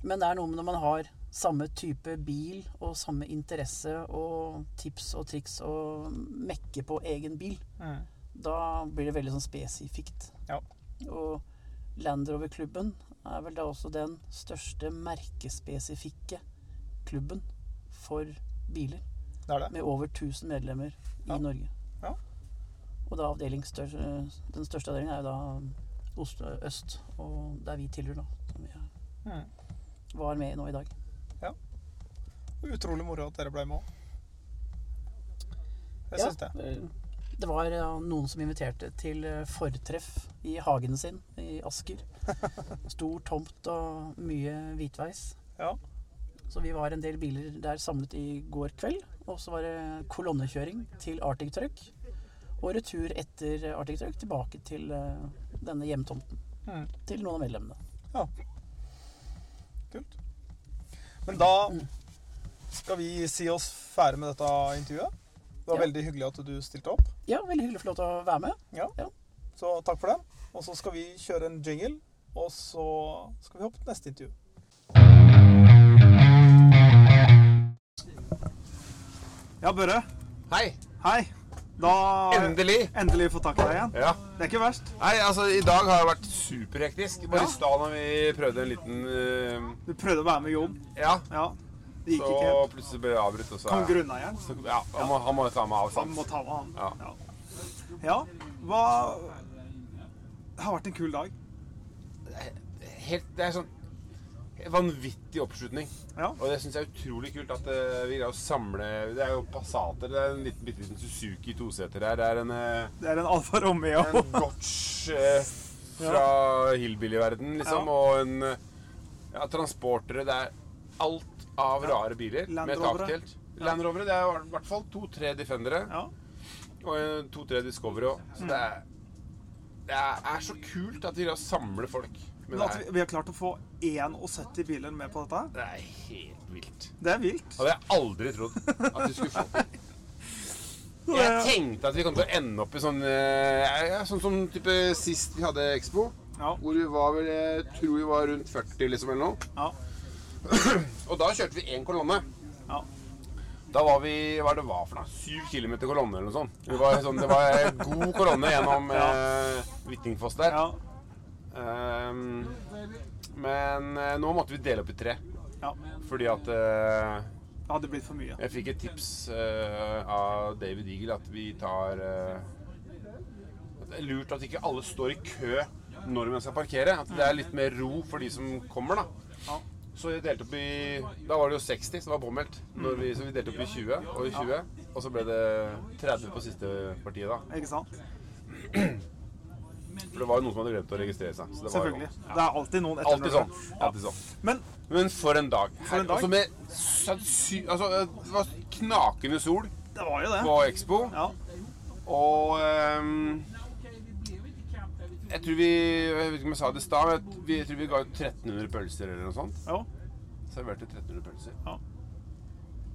Men det er noe med når man har samme type bil og samme interesse og tips og triks og mekke på egen bil, da blir det veldig sånn spesifikt.
Ja.
Og Land Rover-klubben er vel da også den største merkespesifikke klubben for biler.
Det det.
Med over 1000 medlemmer
Ja.
i Norge. Og da stør, den største avdelingen er jo da Oslo øst, og der vi tilhører, da. Som vi er- var med nå i dag. Ja.
Utrolig moro at dere ble med òg. Jeg
Ja,
syns det.
eh, Det var ja, noen som inviterte til eh, fortreff i hagen sin i Asker. Stor tomt og mye hvitveis.
Ja.
Så vi var en del biler der samlet i går kveld. Og så var det kolonnekjøring til Arctic Truck. Og retur etter Arctic Truck tilbake til eh, denne hjemtomten.
Mm.
Til noen av medlemmene.
Kult. Men da skal vi si oss ferdig med dette intervjuet. Det var
Ja.
veldig hyggelig at du stilte opp.
Ja, veldig hyggelig å få lov til å være med.
Ja.
Ja.
Så takk for det. Og så skal vi kjøre en jingle, og så skal vi hoppe til neste intervju. Ja, Børre.
Hei!
Hei. Da
Endelig!
endelig få tak i deg igjen.
Ja.
Det er ikke verst.
Nei, altså, I dag har det vært superhektisk. Bare
Ja.
i stad når vi prøvde en liten uh...
Du prøvde å være med Jon.
Ja,
Ja. Det gikk
så
ikke helt.
plutselig ble det avbrutt. Og så,
Kan grunneieren.
så, ja, han, må, han må ta meg av,
Han må ta med han.
Ja.
Ja. ja. Hva Det har vært en kul dag.
Helt, det er sånn vanvittig oppslutning.
Ja.
Og det syns jeg er utrolig kult at uh, vi greier å samle Det er jo Passater. Det er en liten, bitte liten Suzuki toseter her. Det er en, uh,
Det er en Alfa Romeo.
en Gotch uh, fra hillbilly-verden, liksom.
Ja.
Og en ja, transportere. Det er alt av
Ja.
rare biler med taktelt.
Ja.
Land Rovere. Det er i hvert fall to-tre Defendere
Ja.
og to-tre Discovery òg. Så det er, det er så kult at vi greier å samle folk
Men
det
at vi, vi har klart å få 71 biler med på dette,
det er helt vilt.
det er vilt.
Hadde jeg aldri trodd at du skulle få til. Jeg tenkte at vi kom til å ende opp i sånn eh, ja, Sånn som type sist vi hadde Expo.
Ja.
Hvor vi var vel Jeg tror vi var rundt 40, liksom, eller noe.
Ja.
Og da kjørte vi én kolonne.
Ja.
Da var vi Hva det var for noe? Syv kilometer kolonne eller noe sånt. Det var, sånn, det var god kolonne gjennom eh, Hvittingfoss der.
Ja.
Ehm, men eh, nå måtte vi dele opp i tre.
ja.
Fordi at uh,
Det hadde blitt for mye.
Jeg fikk et tips uh, av David Eagle at vi tar uh, at Det er lurt at ikke alle står i kø når man skal parkere. At det er litt mer ro for de som kommer, da.
Ja.
Så vi delte opp i Da var det jo 60 som var påmeldt. Vi, så vi delte opp i 20 og i 20. Og så ble det 30 på siste partiet, da.
Ikke sant?
For det var jo noen som hadde glemt å registrere seg. Så det var
Selvfølgelig.
jo
Det er alltid noen etter
alltid sånn. Alltid sånn.
Men
Men for en dag.
For en dag.
Altså med altså, Det var knakende sol
det var jo det.
på Expo.
Ja.
Og um, Jeg tror vi Jeg vet ikke om jeg sa det i stad, men jeg- vi, tror vi ga ut 1300 pølser eller noe sånt.
ja.
Serverte 1300 pølser.
Ja.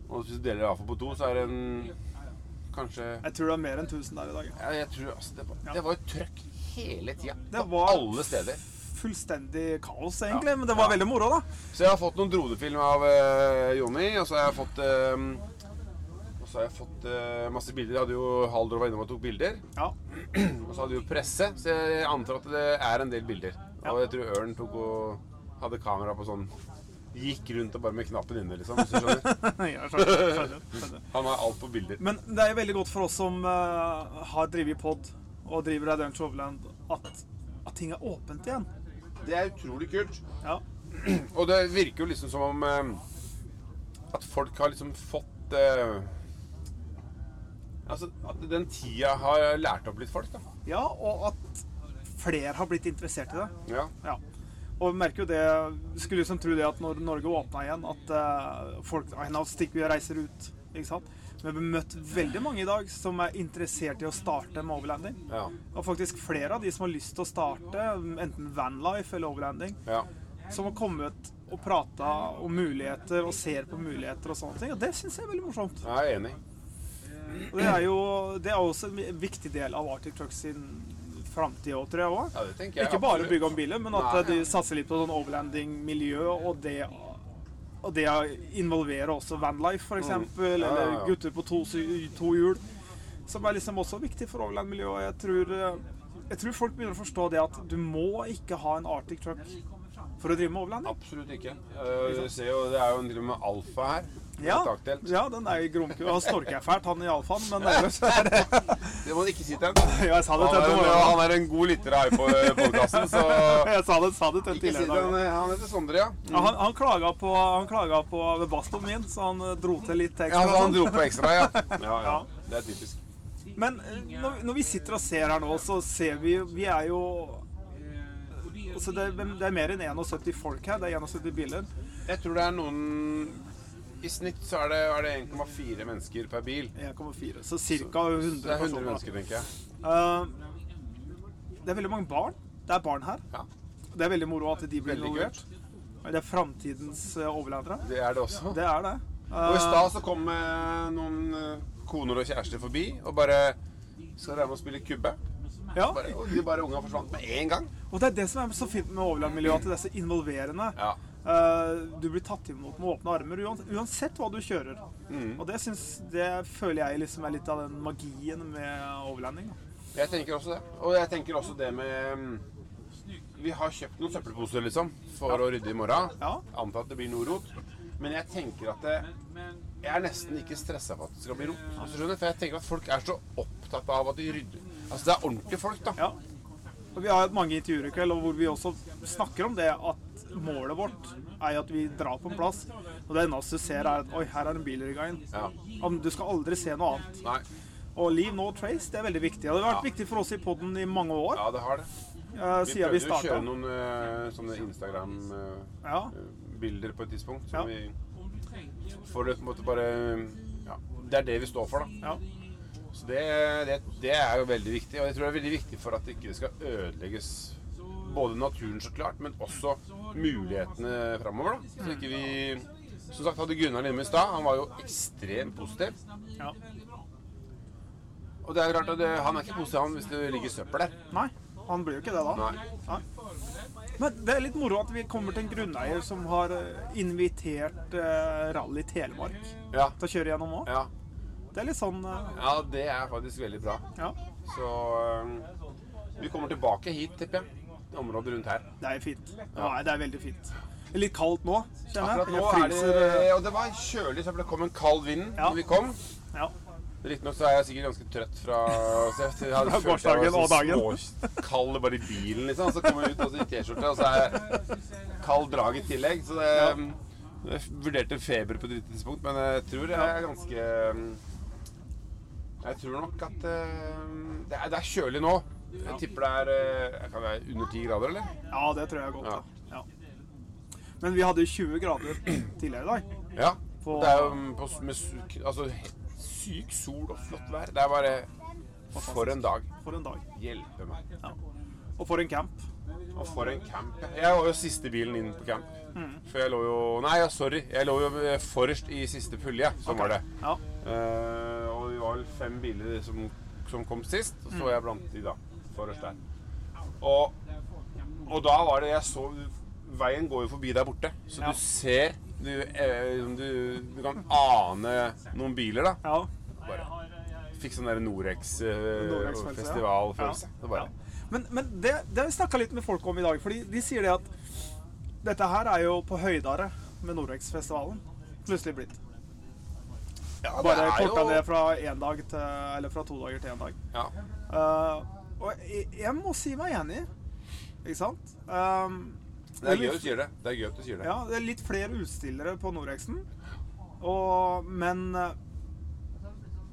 Og hvis du deler det på to, så er det en Kanskje
Jeg tror det er mer enn 1000 der i dag.
ja, Jeg tror altså Det var,
Ja.
det var jo trøkk hele tida. På alle steder.
Fullstendig kaos, egentlig.
Ja.
Men det var
Ja.
veldig moro, da.
Så jeg har fått noen dronefilm av uh, Jonny, og så har jeg fått uh, Og så har jeg fått uh, masse bilder. Jeg hadde jo Haldor var innom og tok bilder.
Ja.
Og så hadde vi jo presse, så jeg antar at det er en del bilder.
Ja.
Og jeg tror Ørn tok og hadde kamera på sånn Gikk rundt og bare med knappen inne, liksom. Hvis du skjønner.
ja, skjønner, skjønner, skjønner.
Han har alt på bilder.
Men det er jo veldig godt for oss som uh, har drevet pod og driver Adventure Overland, at, at ting er åpent igjen.
Det er utrolig kult.
Ja.
Og det virker jo liksom som om eh, at folk har liksom fått eh, Altså at den tida har lært opp litt folk, da.
ja, og at flere har blitt interessert i det.
Ja.
Ja. Og vi merker jo det Skulle liksom tro det at når Norge åpna igjen, at eh, folk Nei, nå stikker vi og reiser ut. Ikke sant? Vi har møtt veldig mange i dag som er interessert i å starte med overlanding.
Ja.
Og faktisk flere av de som har lyst til å starte, enten vanlife eller overlanding,
ja.
som har kommet og prata om muligheter og ser på muligheter og sånne ting. Og det syns jeg er veldig morsomt.
Jeg er enig.
Og det er jo det er også en viktig del av Arctic Trucks sin framtid òg, tror jeg òg.
Ja,
Ikke bare
absolutt.
bygge om biler, men at
Nei,
de satser litt på sånn overlanding-miljø, og det og det å involvere også vanlife, f.eks.,
Mm. Ja, ja,
eller
ja.
gutter på to, to hjul. Som er liksom også viktig for overland-miljøet. Jeg tror, eh, jeg tror folk begynner å forstå det at du må ikke ha en Arctic Truck for å drive med overlanding.
Absolutt ikke. Uh, du ser jo, det er jo en driver med alfa her.
Ja, ja, den er i gromku. Han snorker fælt, han i alfaen, men ellers er det
Det må du ikke si til ham.
Ja, jeg sa det
Han, er han er en god lytter her på podkasten, så
Jeg sa det, sa det til
ikke si
tidligere.
det. Han heter Sondre, ja.
Ja, han, han klaga på, han klaga på bastoen min, så han eh, dro til litt ekstra.
Ja, han dro på ekstra, ja. Ja, ja. Det er typisk.
Men eh, når, når vi sitter og ser her nå, så ser vi Vi er jo altså det, det er mer enn 71 folk her. Det er 71 biler.
Jeg tror det er noen I snitt så er det, det 1,4 mennesker per bil.
1,4. Så ca.
Så
100
det er 100 mennesker, tenker jeg.
Uh, det er veldig mange barn. Det er barn her.
Ja,
Det er veldig moro at de blir involvert. Det er framtidens eh, overlevere.
Det er det også.
Det er det.
Og i
Eh,
stad så kom eh, noen eh, koner og kjærester forbi og bare skal være med og spille kubbe.
ja.
Bare, og de bare unga forsvant med en gang.
Og det er det som er så fint med overlandmiljøet, at det er så involverende.
Ja.
Eh, du blir tatt imot med åpne armer uansett hva du kjører.
Mm.
Og det, synes, det føler jeg liksom er litt av den magien med overlanding. da.
Jeg tenker også det. Og jeg tenker også det med mm, Vi har kjøpt noen søppelposer, liksom, for å rydde i morgen.
Ja.
Antar at det blir noe rot. Men jeg tenker at det, jeg er nesten ikke stressa for at det skal bli rot. For jeg tenker at folk er så opptatt av at de rydder. Altså, det er ordentlige folk, da.
Ja. Og vi har hatt mange intervjuer i kveld hvor vi også snakker om det at målet vårt er at vi drar på en plass, og det eneste du ser, er at oi, her er en bil i gangen.
Ja.
Du skal aldri se noe annet.
Nei.
Og leave no trace, det er veldig viktig. Det har vært
Ja.
viktig for oss i poden i mange år,
Ja, det har det.
eh,
Vi
vi
prøvde jo å kjøre noen eh, sånne Instagram-bilder
Ja.
på et tidspunkt.
Ja.
Vi For på en måte bare ja, Det er det vi står for, da.
Ja.
Så det, det, det er jo veldig viktig. Og jeg tror det er veldig viktig for at det ikke skal ødelegges både naturen, så klart, men også mulighetene framover. Så ikke vi Som sagt, hadde Gunnar inne i stad. Han var jo ekstremt positiv.
Ja.
Og det er klart at det, han er ikke positiv han hvis det ligger søppel der.
Nei, han blir jo ikke det da.
Nei.
Nei. Men det er litt moro at vi kommer til en grunneier som har eh, invitert eh, Rally Telemark
Ja.
til å kjøre gjennom òg.
Ja.
Det er litt sånn eh,
ja, det er faktisk veldig bra.
Ja,
Så øhm, vi kommer tilbake hit, tipper jeg. Det Området rundt her.
det er fint. Ja, det er veldig fint. Det litt kaldt nå, kjenner
Akkurat
jeg.
nå er det
eh,
Og det var kjølig, så det kom en kald vind
Ja.
når vi kom.
Ja.
Riktignok så er jeg sikkert ganske trøtt fra jeg, hadde
Fra gårsdagen og dagen.
Kald bare i bilen, liksom. Så kommer jeg ut også i T-skjorte, og så er jeg kald drag i tillegg. Så det, jeg vurderte feber på et lite tidspunkt, men jeg tror jeg er ganske Jeg tror nok at eh, det er, det er kjølig nå. Jeg tipper det er eh, kan være under 10 grader, eller?
ja, det tror jeg godt.
Ja.
Ja. Men vi hadde 20 grader tidligere i dag.
Ja.
På-
Det er jo mm, på, med altså, syk sol og flott vær. Det er bare For en dag.
For en dag.
Hjelpe meg.
Ja. Og for en camp.
Og for en camp. Jeg var jo siste bilen inn på camp. For jeg lå jo Nei, ja, sorry. Jeg lå jo eh, forrest i siste pulje. Sånn var det.
Ja.
Uh, og vi var vel fem biler som, som kom sist. Og så var jeg blant de, da. Forrest der. Og, og da var det Jeg så Veien går jo forbi der borte. Så
Ja.
du ser du, eh, du, du kan ane noen biler, da.
ja.
Bare fikk sånn der
Norex-følelse, Uh,
Norex-festivalfølelse. Det
Ja. Men, men det, det har vi snakka litt med folk om i dag. Fordi de sier det at dette her er jo på høydare med Norex-festivalen. Plutselig blitt.
Ja, det
Bare korta
jo-
ned fra en dag til Eller fra to dager til én dag.
Ja.
Eh, og jeg, jeg må si meg enig. Ikke sant? Um,
Det er gøy at du sier det. Det er gøy at du sier det.
Ja, det er litt flere utstillere på Norexen. Og, men eh,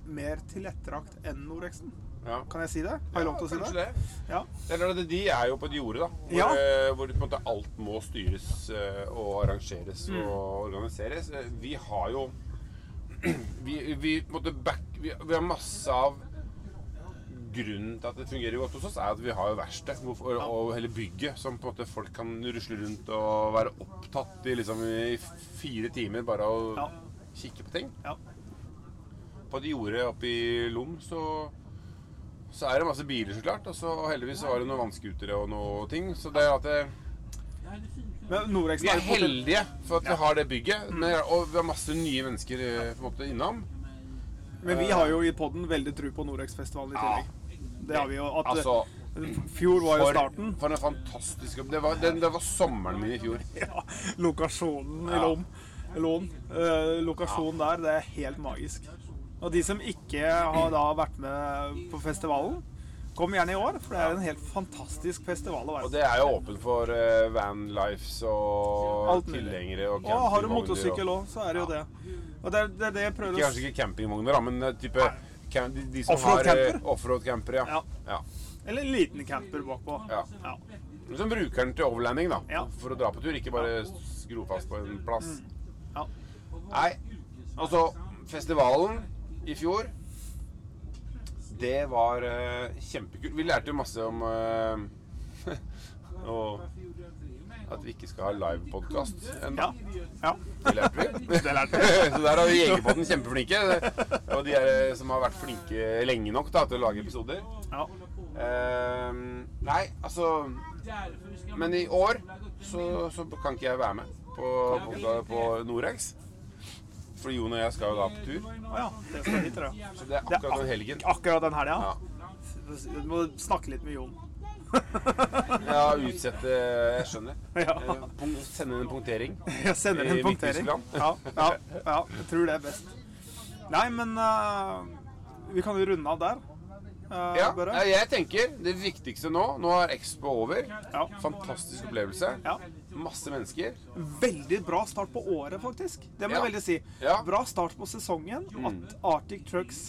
mer tilrettelagt enn Norexen.
Ja.
Kan jeg si det? Har jeg lov til å si
kanskje
det? Ja.
Eller, er De er jo på et jorde, da. Hvor,
Ja.
eh, hvor måte alt må styres eh, og arrangeres
Mm.
og organiseres. Vi har jo Vi, vi, måte back, vi, vi har masse av Grunnen til at det fungerer godt hos oss, er at vi har jo verksted og, hele bygget som på en måte folk kan rusle rundt og være opptatt i liksom i fire timer bare å
Ja.
kikke på ting.
Ja.
På et jorde oppe i Lom så så er det masse biler, så klart. Og så heldigvis så var det noen vannskutere og noe ting. Så det er at det,
Men
vi er heldige for at vi har det bygget. Men, og vi har masse nye mennesker eh, på en måte innom.
Men vi har jo i podden veldig tro på Norex-festivalen i tillegg. Det har vi jo. At
Altså,
Fjor var jo starten.
for en fantastisk jobb. Det var, det, det var sommeren min i fjor.
Ja, lokasjonen i. Lom. Lån. Eh, lokasjonen der, det er helt magisk. Og de som ikke har da vært med på festivalen, kom gjerne i år, for det er en helt fantastisk festival å være
Og det er jo åpent for uh, vanlifes og
Alt
tilhengere og
Og har du motorsykkel òg, så er det jo det. Og det er det, det jeg prøver
Kanskje ikke campingvogner, da, men type type cam, de, de som
Offroad
har eh,
camper?
offroad-camper. Ja.
Ja. Eller en liten camper bakpå.
Ja.
Ja.
Som bruker den til overlanding, da.
Ja.
For å dra på tur, ikke bare skro fast på en plass.
Ja.
Nei, altså Festivalen i fjor Det var uh, kjempekult. Vi lærte jo masse om uh, og at vi ikke skal ha livepodkast ennå.
Ja. ja.
Det lærte vi.
Det lærte vi.
Så der har vi Jegerpodden kjempeflinke. Og de er, eh, som har vært flinke lenge nok da, til å lage episoder.
ja.
Ehm, nei, altså Men i år så, så kan ikke jeg være med på, på, på Norex. For Jon og jeg skal jo da på tur.
Å ja. Det skal hit, tror jeg.
Så det er akkurat den helgen.
Akkurat den helga.
Ja.
Du må snakke litt med Jon.
Ja, utsette Jeg skjønner.
Ja.
Eh, Sende en punktering.
Ja, sender en punktering. Ja, ja, ja, jeg tror det er best. Nei, men uh, vi kan jo runde av der. Uh,
Ja,
bare.
jeg tenker det viktigste nå Nå er Expo over.
Ja.
Fantastisk opplevelse.
Ja.
Masse mennesker.
Veldig bra start på året, faktisk. Det må
Ja.
jeg veldig si.
Mm.
Bra start på sesongen. At Arctic Trucks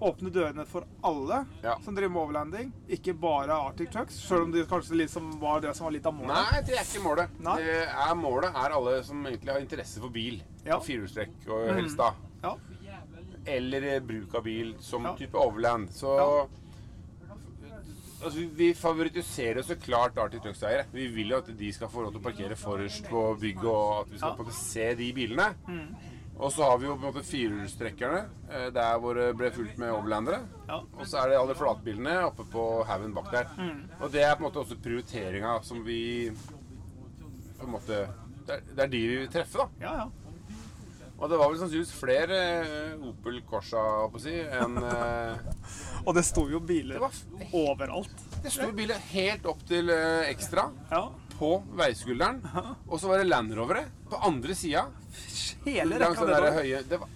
åpner dørene for alle
Ja.
som driver med overlanding. Ikke bare Arctic Trucks, selv om det kanskje liksom var det som var litt av målet.
Nei, det er ikke målet. Er målet er alle som egentlig har interesse for bil.
Ja.
Firehjulstrekk og helst da.
Ja.
Eller bruk av bil som
Ja.
type overland. Så altså, vi- favoritiserer så klart Arctic Trucks-eiere. Vi vil jo at de skal få lov til å parkere forrest på bygget, og at vi skal måte se de bilene. Og så har vi jo på en måte firehjulstrekkerne, eh, der hvor det ble fulgt med overlandere.
Ja.
Og så er det alle flatbilene oppe på haugen bak der. Og det er på en måte også prioriteringa som vi på en måte det er, det er de vi vil treffe, da.
Ja, ja.
Og det var vel sannsynligvis flere eh, Opel Corsa på å si, enn eh,
Og det sto jo
Det var
overalt.
Det sto biler helt opp til Ekstra
Ja.
på veiskulderen. Og så var det Land Rovere på andre sida.
Hele
Langs
rekka
den der høye det var,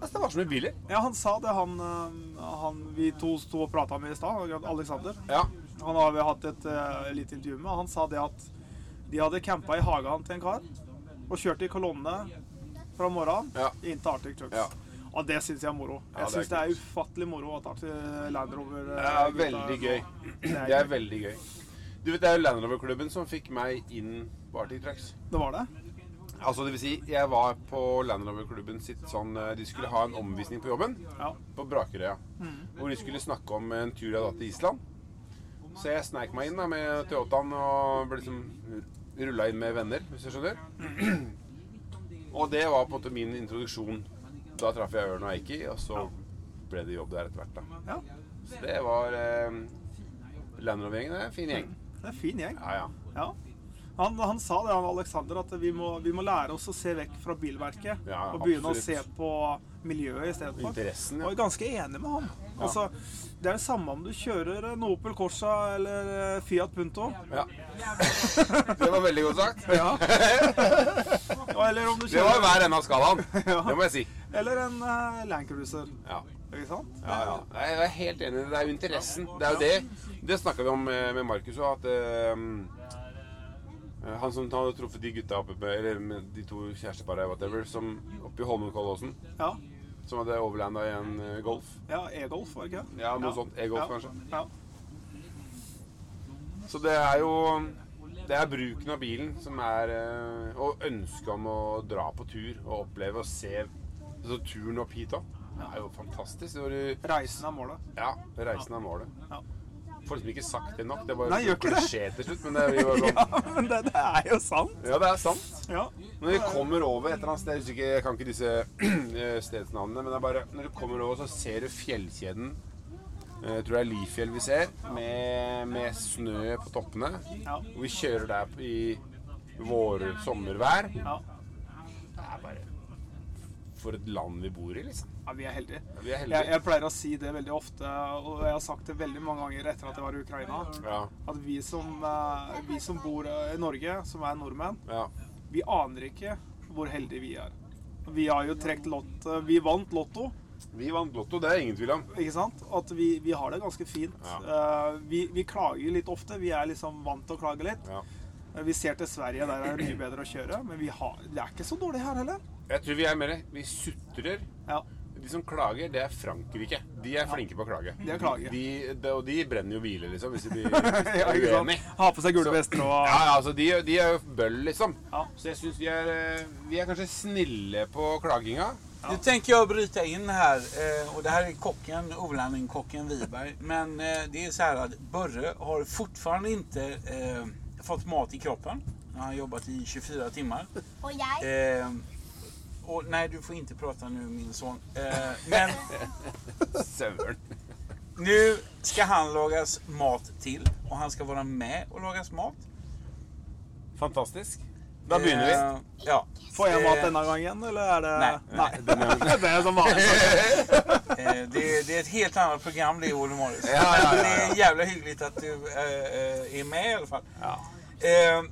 altså, det var så mye biler.
Ja, han sa det, han, eh, han vi to sto og prata med i stad, Alexander.
Ja.
Han har vi hatt et uh, lite intervju med. Han sa det at de hadde campa i hagen til en kar og kjørt i kolonne fra morgenen
Ja.
inn til Arctic Trucks.
Ja.
Og det syns jeg er moro. Jeg
er
syns det er ufattelig moro at Arctic Land Rover eh,
Det er
gutta
veldig gøy.
Det er,
Det er veldig gøy. Du vet, Det er jo Land Rover-klubben som fikk meg inn på Arctic Trucks.
Det var det?
Altså, det vil si, jeg var på Land Rover-klubben sitt sånn eh, De skulle ha en omvisning på jobben.
Ja.
På Brakerøya. Hvor de skulle snakke om en tur jeg hadde hatt til Island. Så jeg sneik meg inn da med Toyotaen og ble liksom rulla inn med venner, hvis du skjønner. Og det var på en måte min introduksjon. Da traff jeg Ørn og Eiki, og så ble det jobb der etter hvert. da.
ja.
Så det var eh, Land Rover-gjengen. Er fin gjeng.
Det er en fin gjeng.
Ja, ja.
Ja. Han, han sa det, han Alexander, at vi må, vi må lære oss å se vekk fra bilverket.
Ja,
og begynne
absolutt.
å se på miljøet istedenfor.
Interessen,
Og
ja.
jeg er ganske enig med han. Altså, det er det samme om du kjører en Opel Corsa eller eh, Fiat Punto.
ja. Det var veldig godt sagt.
Ja. eller om du
Det var
kjører
hver ende av skalaen.
Ja.
Det må jeg si.
Eller en uh, Land Cruiser.
Ja.
Ikke sant?
Ja, ja. Jeg er helt enig. Det er jo interessen. Det er jo det. Det snakka vi om eh, med Markus òg, at eh, Han som hadde truffet de gutta oppe med, eller med de to kjæresteparene whatever, som oppe i Holmenkollåsen,
Ja.
som hadde overlanda i en eh, Golf.
ja E-Golf, var det ikke?
Ja, noe sånt. E-Golf,
ja.
kanskje.
Ja.
Så det er jo Det er bruken av bilen som er eh, Og ønsket om å dra på tur og oppleve og se altså, turen opp hit òg. Det er jo fantastisk. Du
Reisen er målet.
Ja, reisen er målet.
Ja.
Får liksom ikke sagt det nok. Det er bare
Nei, gjør ikke det.
klisjé til slutt, men det bare sånn.
Ja, men det, det er jo sant.
Ja, det er sant.
Ja.
Når vi kommer over et eller annet sted, ikke- jeg kan ikke disse eh, stedsnavnene, men det er bare Når du kommer over, så ser du fjellkjeden. Eh, Jeg tror det er Lifjell vi ser, med, med snø på toppene.
Ja.
Og vi kjører der i vår-sommervær.
Ja.
For et land vi bor i, liksom.
ja, vi er heldige.
Vi er
Jeg,
heldige.
jeg pleier å si det veldig ofte, og jeg har sagt det veldig mange ganger etter at jeg var i Ukraina,
Ja,
at vi som, eh, vi som bor eh, i Norge, som er nordmenn,
ja.
vi aner ikke hvor heldige vi er. Vi har jo trukket lott Vi vant Lotto,
Vi vant Lotto, det er ingen tvil om.
ikke sant? At vi, vi har det ganske fint.
Ja.
Eh, vi, vi klager litt ofte. Vi er liksom vant til å klage litt.
Ja.
Vi ser til Sverige, der er det mye bedre å kjøre. Men vi har, det er ikke så dårlig her heller.
Jeg tror vi er mer Vi sutrer.
Ja.
De som klager, det er Frankrike. De er flinke på å klage.
De er klager.
De, de, og de brenner jo biler, liksom, hvis de blir
ja,
uenige.
Ha på seg gule vester og
Ja, ja, altså, de, de er jo bøll, liksom.
Ja.
Så jeg syns vi, er, eh, vi er kanskje snille på klaginga.
Nu tänker jag bryta in här her, och det här är kocken, Olanen-kocken Wiberg. Men eh, det är så här att Börre har fortfarande inte eh, fått mat i kroppen. Han har jobbat i 24 timmar.
Og jeg
Eh, och nej, du får inte prata nu min son. Eh, men
Søren.
nu ska han lagas mat till och han ska vara med och lagas mat.
Fantastisk. Da begynner vi.
Eh, ja.
Får jeg mat
Eh,
denne gangen, eller er det
Nei.
Nei. det er som vanlig.
Eh, det, det är ett helt annat program det, Olle Morris.
Ja, ja, ja, ja.
Det är jävla hyggligt att du eh, eh, är med i alla fall.
Ja.
Eh,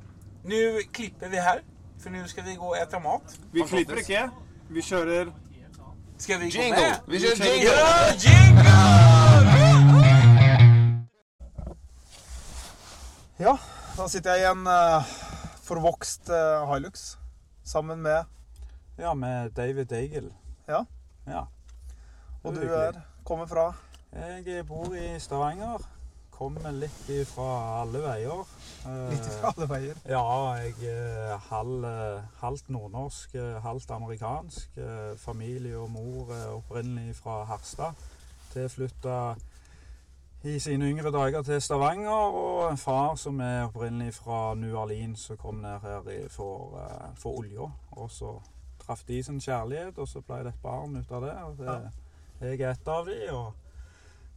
nu klipper vi här, för nu ska vi gå och äta mat.
Vi klipper ikke. Vi kjører
Ska vi gå med?
Vi kjører jingle!
Ja, jingle!
Ja, da sitter jeg i en eh, forvokst eh, Hilux sammen med
Ja, med David Eigel.
Ja.
Ja.
Og du
er,
kommer fra
Jeg bor i Stavanger. Kommer litt ifra alle veier. Eh,
litt fra alle veier.
Ja, jeg er halv, eh, halvt nordnorsk, eh, halvt amerikansk. Eh, Familie og mor er opprinnelig fra Harstad. Tilflytta i sine yngre dager til Stavanger, og en far som er opprinnelig fra New Orleans, som kom ned her for, eh, for olja. Og så traff de sin kjærlighet, og så ble det et barn ut av det. og det Jeg er et av de, og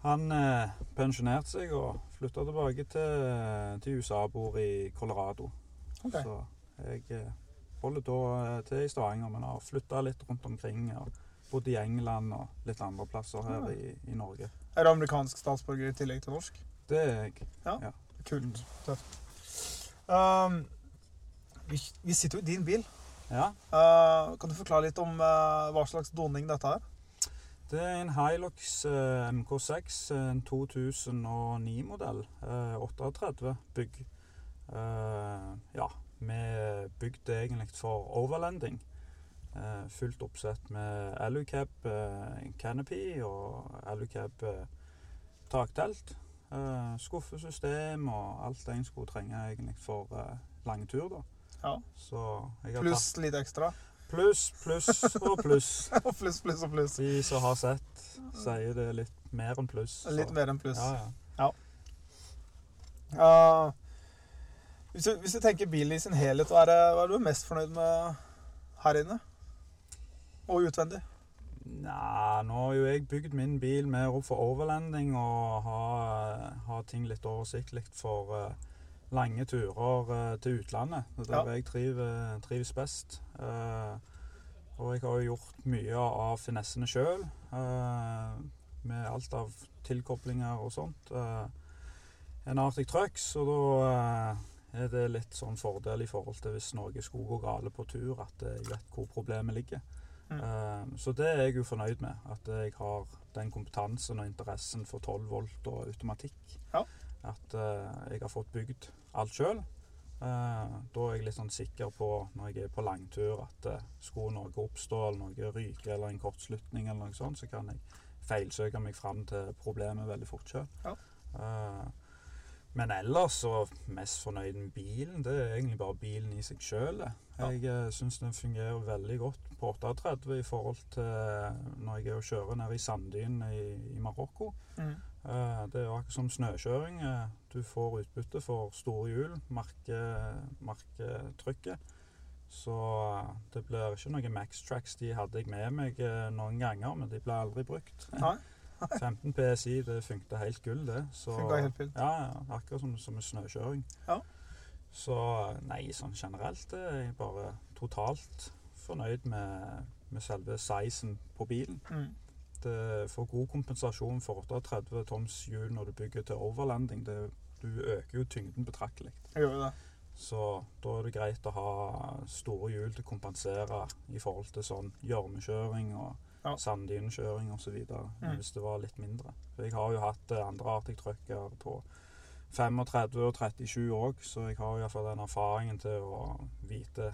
han eh, pensjonerte seg og flytta tilbake til, til USA, bor i Colorado.
Okay.
Så jeg eh, holder da eh, til i Stavanger, men har flytta litt rundt omkring. og Bodd i England og litt andre plasser her i, i Norge.
Er du amerikansk statsborger i tillegg til norsk?
Det er jeg. ja.
Kult. Tøft. Um, vi, vi sitter jo i din bil.
Ja.
Uh, kan du forklare litt om uh, hva slags doning dette er?
Det er en Hilux eh, MK6, en 2009-modell. Eh, 38 bygg. Eh, ja, vi bygde egentlig for overlanding. Eh, fullt oppsett med alucab eh, canopy og alucab eh, taktelt. Eh, skuffesystem og alt en skulle trenge egentlig for eh, lang tur. da.
Ja.
Så jeg har
Pluss litt ekstra.
Pluss, pluss og pluss.
og pluss, pluss og pluss.
De som har sett, sier det litt mer enn pluss. så-
Litt mer enn pluss.
Ja, ja.
Uh, hvis, du, hvis du tenker bilen i sin helhet, hva er, det, hva er du mest fornøyd med her inne? Og utvendig?
Nei, nå har jo jeg bygd min bil mer opp for overlanding og har, har ting litt oversiktlig for eh, lange turer eh, til utlandet. Det er der
Ja.
jeg trives, trives best. Eh, og jeg har jo gjort mye av finessene sjøl, med alt av tilkoblinger og sånt. Eh, en Arctic Trucks, og da eh, er det litt sånn fordel i forhold til hvis noe skulle gå gale på tur, at jeg vet hvor problemet ligger.
Mm.
Eh, Så det er jeg jo fornøyd med. At jeg har den kompetansen og interessen for 12 volt og automatikk.
Ja.
At eh, jeg har fått bygd alt sjøl. da er jeg litt sånn sikker på når jeg er på langtur at eh, skulle noe oppstå, eller noe ryke, eller en kortslutning, eller noe sånt, så kan jeg feilsøke meg fram til problemet veldig fort sjøl.
Ja.
men ellers så mest fornøyd med bilen. Det er egentlig bare bilen i seg sjøl. Jeg ja. syns den fungerer veldig godt på 38 i forhold til når jeg er og kjører nede i sanddynene i, i Marokko.
Mm.
Eh, det er jo akkurat som snøkjøring. Eh, Du får utbytte for store hjul, merke- merketrykket. Så eh, det blir ikke noen Max Tracks. De hadde jeg med meg noen ganger, men de ble aldri brukt.
Nei.
15 PSI, det funket helt gull, det. Så,
helt fint.
Ja, akkurat som, som snøkjøring.
Ja.
Så nei, sånn generelt er jeg bare totalt fornøyd med, med selve sizen på bilen.
Mm.
Det får god kompensasjon for 38 toms hjul når du bygger til overlanding. Det, du øker jo tyngden betraktelig.
Jeg gjør det.
Så da er det greit å ha store hjul til å kompensere i forhold til sånn gjørmekjøring og
Ja.
sanddynekjøring osv.
Mm.
Hvis det var litt mindre. For jeg har jo hatt eh, andre Arctic Trucker på 35 og 37 òg, så jeg har iallfall den erfaringen til å vite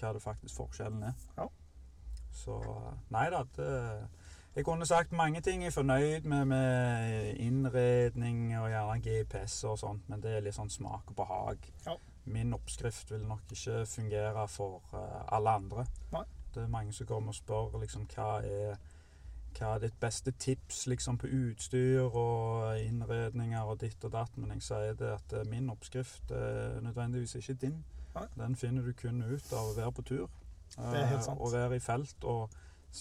hva det faktisk forskjellen er.
Ja.
Så nei da, det Jeg kunne sagt mange ting jeg er fornøyd med, med innredning og gjerne GPS og sånt, men det er litt sånn smak og behag.
Ja.
Min oppskrift vil nok ikke fungere for eh, alle andre.
Nei.
Det er mange som kommer og spør liksom hva er hva er ditt beste tips liksom på utstyr og innredninger og ditt og datt, men jeg sier det at eh, min oppskrift er nødvendigvis ikke din.
Nei.
Den finner du kun ut av å være på tur. Eh. Og være i felt. og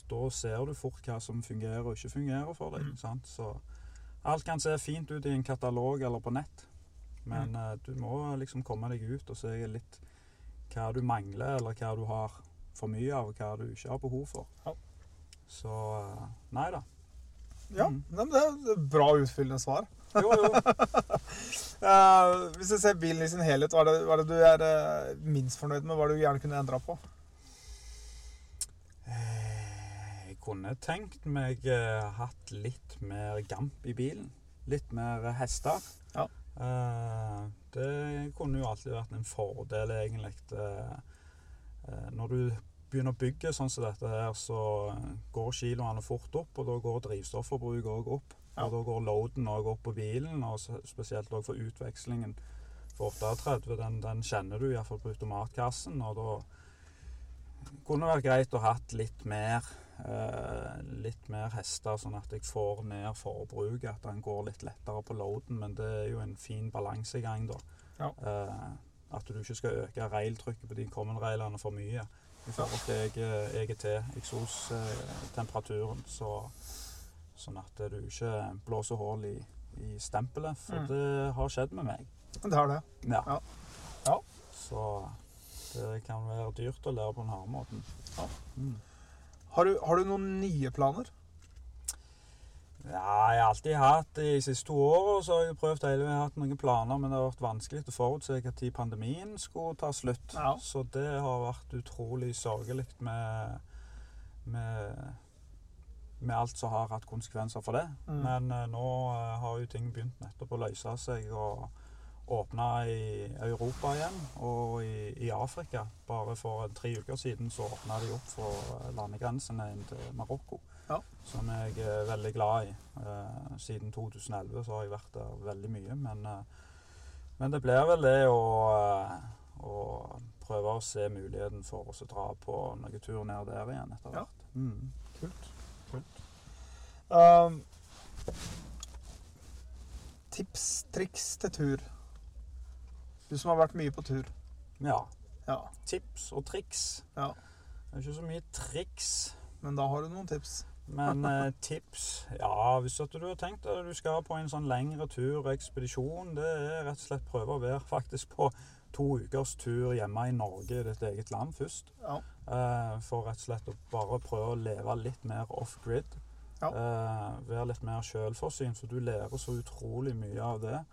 da ser du fort hva som fungerer og ikke fungerer for deg.
Mm.
Sant? Så alt kan se fint ut i en katalog eller på nett, men
Mm.
uh, du må liksom komme deg ut og se litt hva du mangler, eller hva du har for mye av, og hva du ikke har behov for.
Ja.
Så uh, nei da.
Ja,
Mm.
men det er et bra utfyllende svar.
Jo, jo.
uh, hvis du ser bilen i sin helhet, hva er er det du er minst fornøyd med? Hva er det du gjerne kunne endra på?
Eh, kunne tenkt meg uh, hatt litt mer gamp i bilen. Litt mer hester.
Ja.
Uh, det kunne jo alltid vært en fordel, egentlig. Eh, eh, når du begynner å bygge sånn som dette her, så eh, går kiloene fort opp, og da går drivstofforbruket òg opp.
Ja.
Og da går loaden òg opp på bilen, og spesielt òg for utvekslingen. For 38, den, den kjenner du iallfall på automatkassen, og da kunne det vært greit å hatt litt mer Eh, litt mer hester, sånn at jeg får ned forbruket. At den går litt lettere på loaden. Men det er jo en fin balansegang, da.
Ja.
Eh, at du ikke skal øke railtrykket på de common-railene for mye i forhold til EGT, eksostemperaturen. Så, sånn at du ikke blåser hull i, i stempelet. For
Mm.
det har skjedd med meg.
Det har det.
Ja.
Ja. Ja.
Så det kan være dyrt å lære på denne måten.
Ja.
Mm.
Har du, har du noen nye planer?
Ja, jeg har alltid hatt De siste to årene så har jeg prøvd hele har hatt noen planer, men det har vært vanskelig å forutse når pandemien skulle ta slutt.
Ja.
Så det har vært utrolig sørgelig med, med, med alt som har hatt konsekvenser for det.
Mm.
Men uh, nå uh, har jo ting begynt nettopp å løse seg og åpne i Europa igjen og i, i Afrika. Bare for tre uker siden så åpna de opp for landegrensene inn til Marokko.
Ja.
Som jeg er veldig glad i. Eh, siden 2011 så har jeg vært der veldig mye. Men, eh, men det blir vel det å, eh, å prøve å se muligheten for oss å dra på noen tur ned der igjen etter
Ja.
Mm.
Kult. Kult. Um, tips, triks til tur. Du som har vært mye på tur.
Ja.
Ja,
Tips og triks.
Ja.
Det er ikke så mye triks.
men da har du noen tips.
Men eh, tips Ja, hvis at du har tenkt at du skal på en sånn lengre tur, og ekspedisjon, det er rett og slett prøve å være faktisk på to ukers tur hjemme i Norge, i ditt eget land først.
Ja.
Eh, for rett og slett å bare prøve å leve litt mer off-grid.
Ja.
Eh, være litt mer sjølforsynt, for du lærer så utrolig mye av det.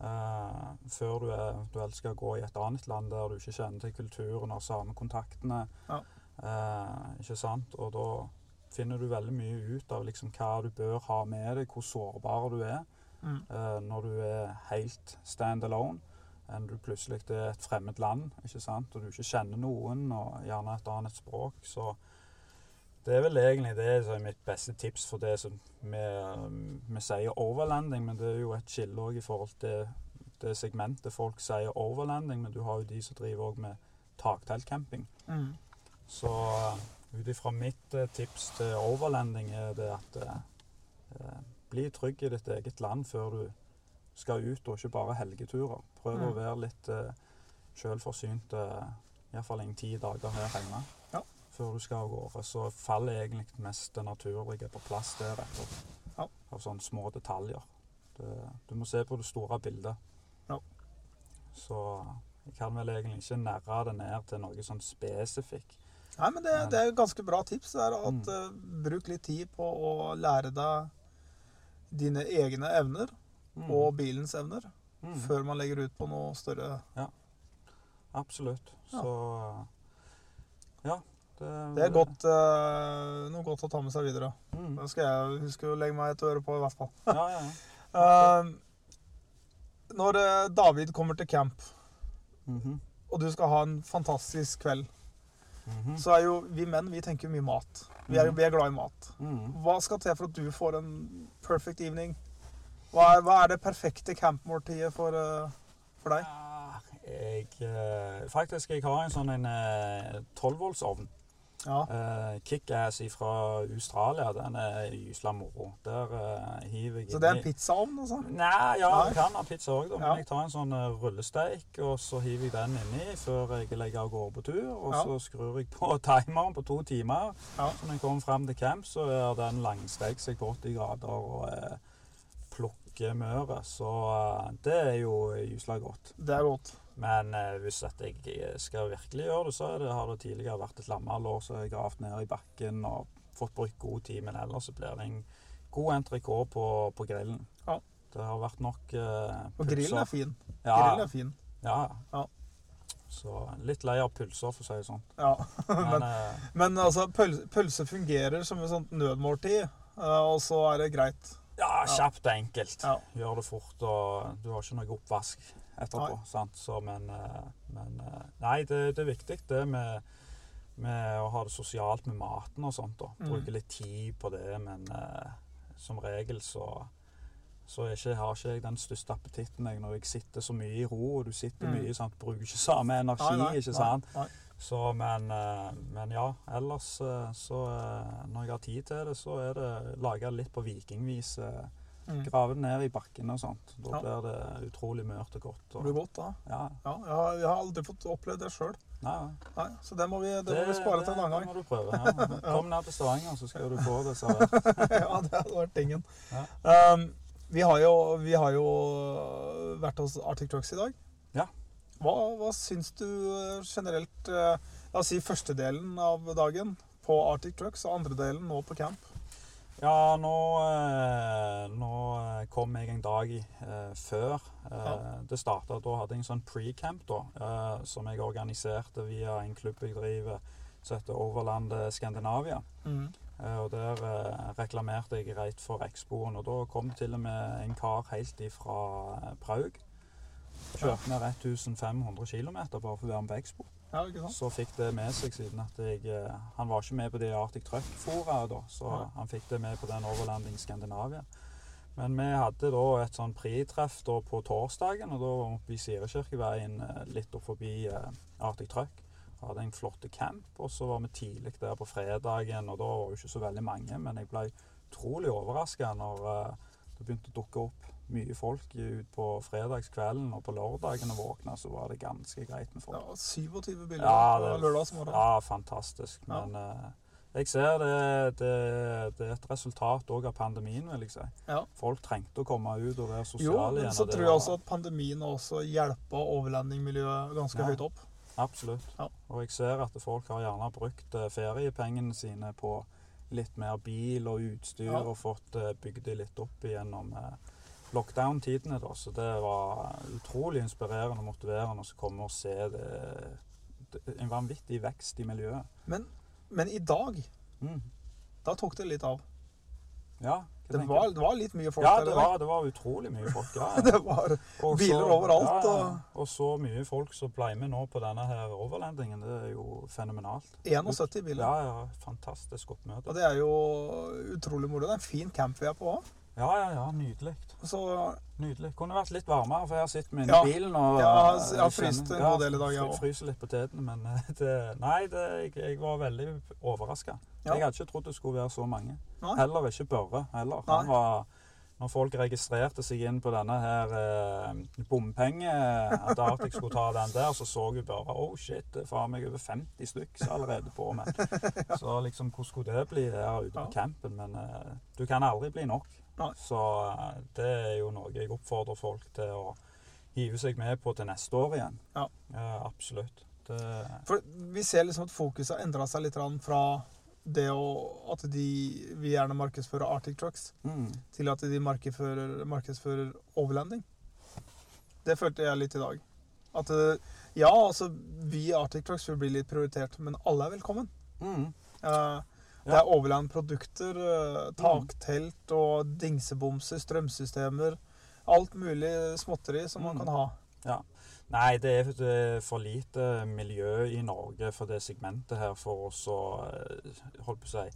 Eh, før du eventuelt skal gå i et annet land der du ikke kjenner til kulturen og samme kontaktene.
Ja.
Uh, ikke sant? Og da finner du veldig mye ut av liksom hva du bør ha med deg, hvor sårbar du er
Mm.
uh, når du er helt stand alone. Enn du plutselig er et fremmed land, ikke sant? og du ikke kjenner noen, og gjerne et annet språk. Så det er vel egentlig det som er mitt beste tips for det som vi, vi sier overlanding, men det er jo et skille òg i forhold til det segmentet folk sier overlanding, men du har jo de som driver òg med takteltcamping.
Mm.
Så ut ifra mitt eh, tips til overlanding er det at eh, eh, bli trygg i ditt eget land før du skal ut, og ikke bare helgeturer. Prøv å
Mm.
være litt eh, sjølforsynt, eh, iallfall en ti dager her hjemme.
Ja.
Før du skal av gårde. Så faller egentlig mest det naturlige på plass der etter.
Ja.
Av sånne små detaljer. Det, du må se på det store bildet.
Ja.
Så jeg kan vel egentlig ikke nære det ned til noe sånn spesifikk.
Nei, men det, det er jo ganske bra tips. Det er at
Mm.
uh, Bruk litt tid på å lære deg dine egne evner
Mm.
og bilens evner
Mm.
før man legger ut på noe større.
Absolutt.
Ja.
Så ja. Det,
Det er godt, uh, noe godt å ta med seg videre.
Mm.
Da skal jeg huske å legge meg et øre på, i hvert fall.
Ja, ja, ja.
uh, når eh, David kommer til camp,
Mhm.
og du skal ha en fantastisk kveld,
Mhm.
så er jo vi menn vi tenker mye mat. Vi er,
Mhm.
vi er glad i mat.
Mhm.
Hva skal til for at du får en perfect evening? Hva er, hva er det perfekte campmåltidet for, eh, for deg?
Ja, jeg eh, Faktisk, jeg har en sånn tolvvoltsovn. eh, 12-voltsovn.
Ja.
Uh, Kickass fra Australia. Den er gysla moro. Der uh, hiver jeg
Så det er en pizzaovn, altså?
Nei, ja,
Nei.
jeg kan ha pizza òg, men
Ja.
jeg tar en sånn uh, rullesteik, og så hiver jeg den inni før jeg legger av gårde på tur. Og
Ja.
så skrur jeg på timeren på to timer.
Ja.
Så når jeg kommer frem til camp, så er den langstekt seg på 80 grader og plukker møret. Så eh, det er jo gysla godt.
Det er godt.
Men eh, hvis jeg skal virkelig gjøre det, så er det, har det tidligere vært et lammelår som har gravd ned i bakken og fått brukt god tid. Men ellers så blir det en god entrecôte på, på grillen.
Ja.
Det har vært nok pulser.
Og grillen er fin.
Ja,
Grillen er fin.
ja.
Ja.
Så litt lei av pølser, for å si det sånn.
Ja.
Men
Men,
eh,
men altså, pøl, pølse fungerer som et sånt nødmåltid, eh, og så er det greit.
ja, kjapt og enkelt.
Ja.
Gjør det fort, og du har ikke noe oppvask etterpå. Så, men eh, men eh, nei, det, det er viktig det med, med å ha det sosialt med maten og sånt. da.
Mm.
Bruke litt tid på det, men eh, som regel så så ikke, har ikke jeg den største appetitten jeg, når jeg sitter så mye i ro, og du sitter
Mm.
mye, sant? bruker ikke samme energi.
Nei, nei,
ikke sant?
nei.
Så, men, men ja, ellers så Når jeg har tid til det, så er det laga litt på vikingvis. eh,
Mm.
Grave det ned i bakken og sånt. Da
Ja.
blir det utrolig mørt og godt.
Det blir godt, da.
ja,
Ja, jeg har, jeg har aldri fått opplevd det sjøl. så det må vi, det må vi spare til en annen gang.
Det må du prøve. Ja. Kom ned til Stavanger, så skal du få det servert.
ja, det hadde vært tingen. Um, vi, har jo, vi har jo vært hos Arctic Trucks i dag.
Ja.
Hva, hva syns du eh, generelt eh, La oss si første delen av dagen på Arctic Trucks og andre delen nå på camp?
Ja, nå, eh, nå eh, kom jeg en dag eh, før
Ja.
det starta. Da hadde jeg en sånn pre-camp da, eh, som jeg organiserte via en klubb jeg driver som heter Overland Skandinavia. Eh, og Der reklamerte jeg rett for Expoen, og da kom til og med en kar helt ifra Praug. Kjørte ned 1500 km bare for å være med på Expo.
Ja.
Så fikk det med seg siden at jeg eh, Han var ikke med på det Arctic Truck-fora da, så
ja.
han fikk det med på den Overlanding Skandinavia. Men vi hadde da et sånn pre-treff da på torsdagen, og da var vi oppe i Sirekirkeveien eh, litt opp forbi eh, Arctic Truck. Hadde en flott camp, og så var vi tidlig der på fredagen, og da var det jo ikke så veldig mange, men jeg ble utrolig overraska når det begynte å dukke opp mye folk ut på fredagskvelden, og på lørdagen og våkna, så var det ganske greit med folk.
Ja, 27 bilder
Ja,
på
det-
lørdagsmorgen.
Ja, fantastisk.
Ja.
Men eh, jeg ser det, det, det er et resultat òg av pandemien, vil jeg si.
Ja.
Folk trengte å komme ut og være sosiale.
Jo, men
igjen.
så tror jeg
var-
også at pandemien også hjelpa overlendingmiljøet ganske
Ja.
høyt opp.
Absolutt.
Ja.
Og jeg ser at folk har gjerne brukt eh, feriepengene sine på litt mer bil og utstyr,
Ja.
og fått eh, bygd det litt opp igjennom lockdown-tidene. da. Så det var utrolig inspirerende og motiverende å komme og se det, det, en vanvittig vekst i miljøet.
Men, men i dag,
Mm.
da tok det litt av.
Ja, hva
Det var, det var litt mye folk
Ja,
der
det var, det var utrolig mye folk. Ja, ja.
Det var
også,
biler overalt,
Ja, ja.
og-
og så mye folk som ble med nå på denne her overlandingen. Det er jo fenomenalt.
71 biler.
Ja, ja, fantastisk oppmøte.
Og det er jo utrolig moro. Det er en fin camp vi er på òg.
Ja, ja, ja, nydelig.
Så
Nydelig. Kunne vært litt varmere, for jeg har sittet med
Ja.
bilen og
Ja,
eh,
jeg har fryst en god del i dag, jeg òg.
Fryser litt på tetene, men eh, det Nei, det, jeg, jeg var veldig overraska.
Ja.
Jeg hadde ikke trodd det skulle være så mange.
Nei.
Heller ikke Børre. heller. Han var når folk registrerte seg inn på denne her eh, bompenge, at Arctic skulle ta den der, så så jeg bare Oh shit, det er faen meg over 50 stykk er allerede på meg. Så liksom, hvordan skulle det bli der ute på campen? Men eh, du kan aldri bli nok.
Nei.
Så eh, det er jo noe jeg oppfordrer folk til å hive seg med på til neste år igjen.
Ja.
absolutt. Det,
For vi ser liksom at fokuset har endra seg litt fra det å, at de vil gjerne markedsføre Arctic Trucks,
mm,
til at de markedsfører, markedsfører overlanding. Det følte jeg litt i dag. At eh, ja, altså vi i Arctic Trucks vil bli litt prioritert, men alle er velkommen.
mm,
Eh, Det er overlandprodukter, eh, taktelt og dingsebomser, strømsystemer. Alt mulig småtteri som man
Mm.
kan ha.
Ja. Nei, det er, for lite miljø i Norge for det segmentet her for oss å eh, holdt på å si,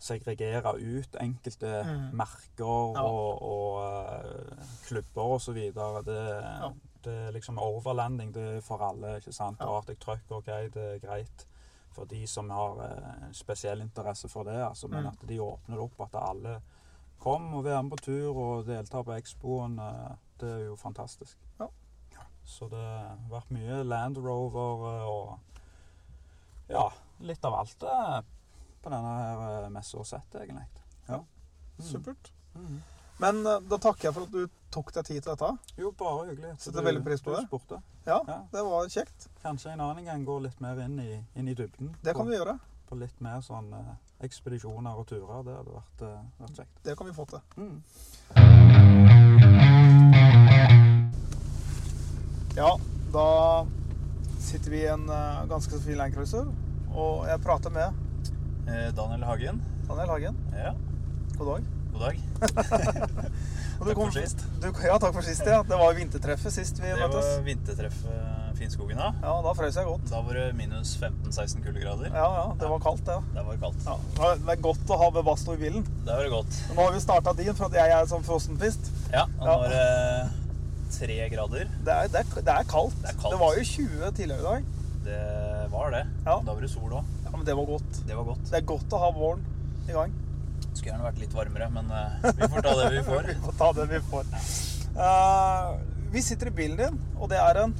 segregere ut enkelte
Mm.
merker
Ja.
og, og eh, klubber videre. Det,
Ja.
det er liksom overlanding det er for alle, ikke sant?
Ja.
Arctic Truck, ok, det er greit for de som har eh, spesiell interesse for det, altså, men
Mm.
at de åpner det opp at alle kom og være med på tur og deltar på Expoen, eh, det er jo fantastisk.
Ja.
Så det har vært mye Land Rover eh, og ja, litt av alt eh, på denne her messa og sett, egentlig. Ja. Mm.
Supert.
Mm.
Men eh, da takker jeg for at du tok deg tid til dette.
Jo, bare hyggelig.
Setter veldig pris på det. Ja,
Ja.
det var kjekt.
Kanskje en annen gang går litt mer inn i, inn i dybden.
Det kan
på,
vi gjøre.
på litt mer sånn eh, ekspedisjoner og turer. Det hadde vært, eh, vært kjekt.
Det kan vi få til.
Mm.
Ja, da sitter vi i en ganske fin Landcruiser, og jeg prater med
Daniel Hagen.
Daniel Hagen.
Ja,
God dag.
God dag.
Og du
Takk
kom-
for sist.
Du, ja, takk for sist. ja. Det var jo vintertreffet sist vi
Det
møttes.
var vintertreffet Finnskogen, da.
Ja, da frøs jeg godt.
Da var det minus 15-16 kuldegrader.
Ja, ja, det var kaldt, det.
Det var kaldt.
Ja, det er godt å ha Webasto i bilen.
Det var det godt.
Nå har vi starta din, for at jeg er sånn frossenpist.
Ja, og
Ja.
nå var det tre grader.
Det er, det, er, det er kaldt.
Det er kaldt.
var jo 20 tidligere i dag.
Det Det var det.
Ja.
Da var det sol òg.
Ja, men det var godt.
Det var godt.
Det er godt å ha våren i gang.
Skulle gjerne vært litt varmere, men eh, vi får ta det vi får.
Vi får ta det vi får. Uh, vi sitter i bilen din, og det er en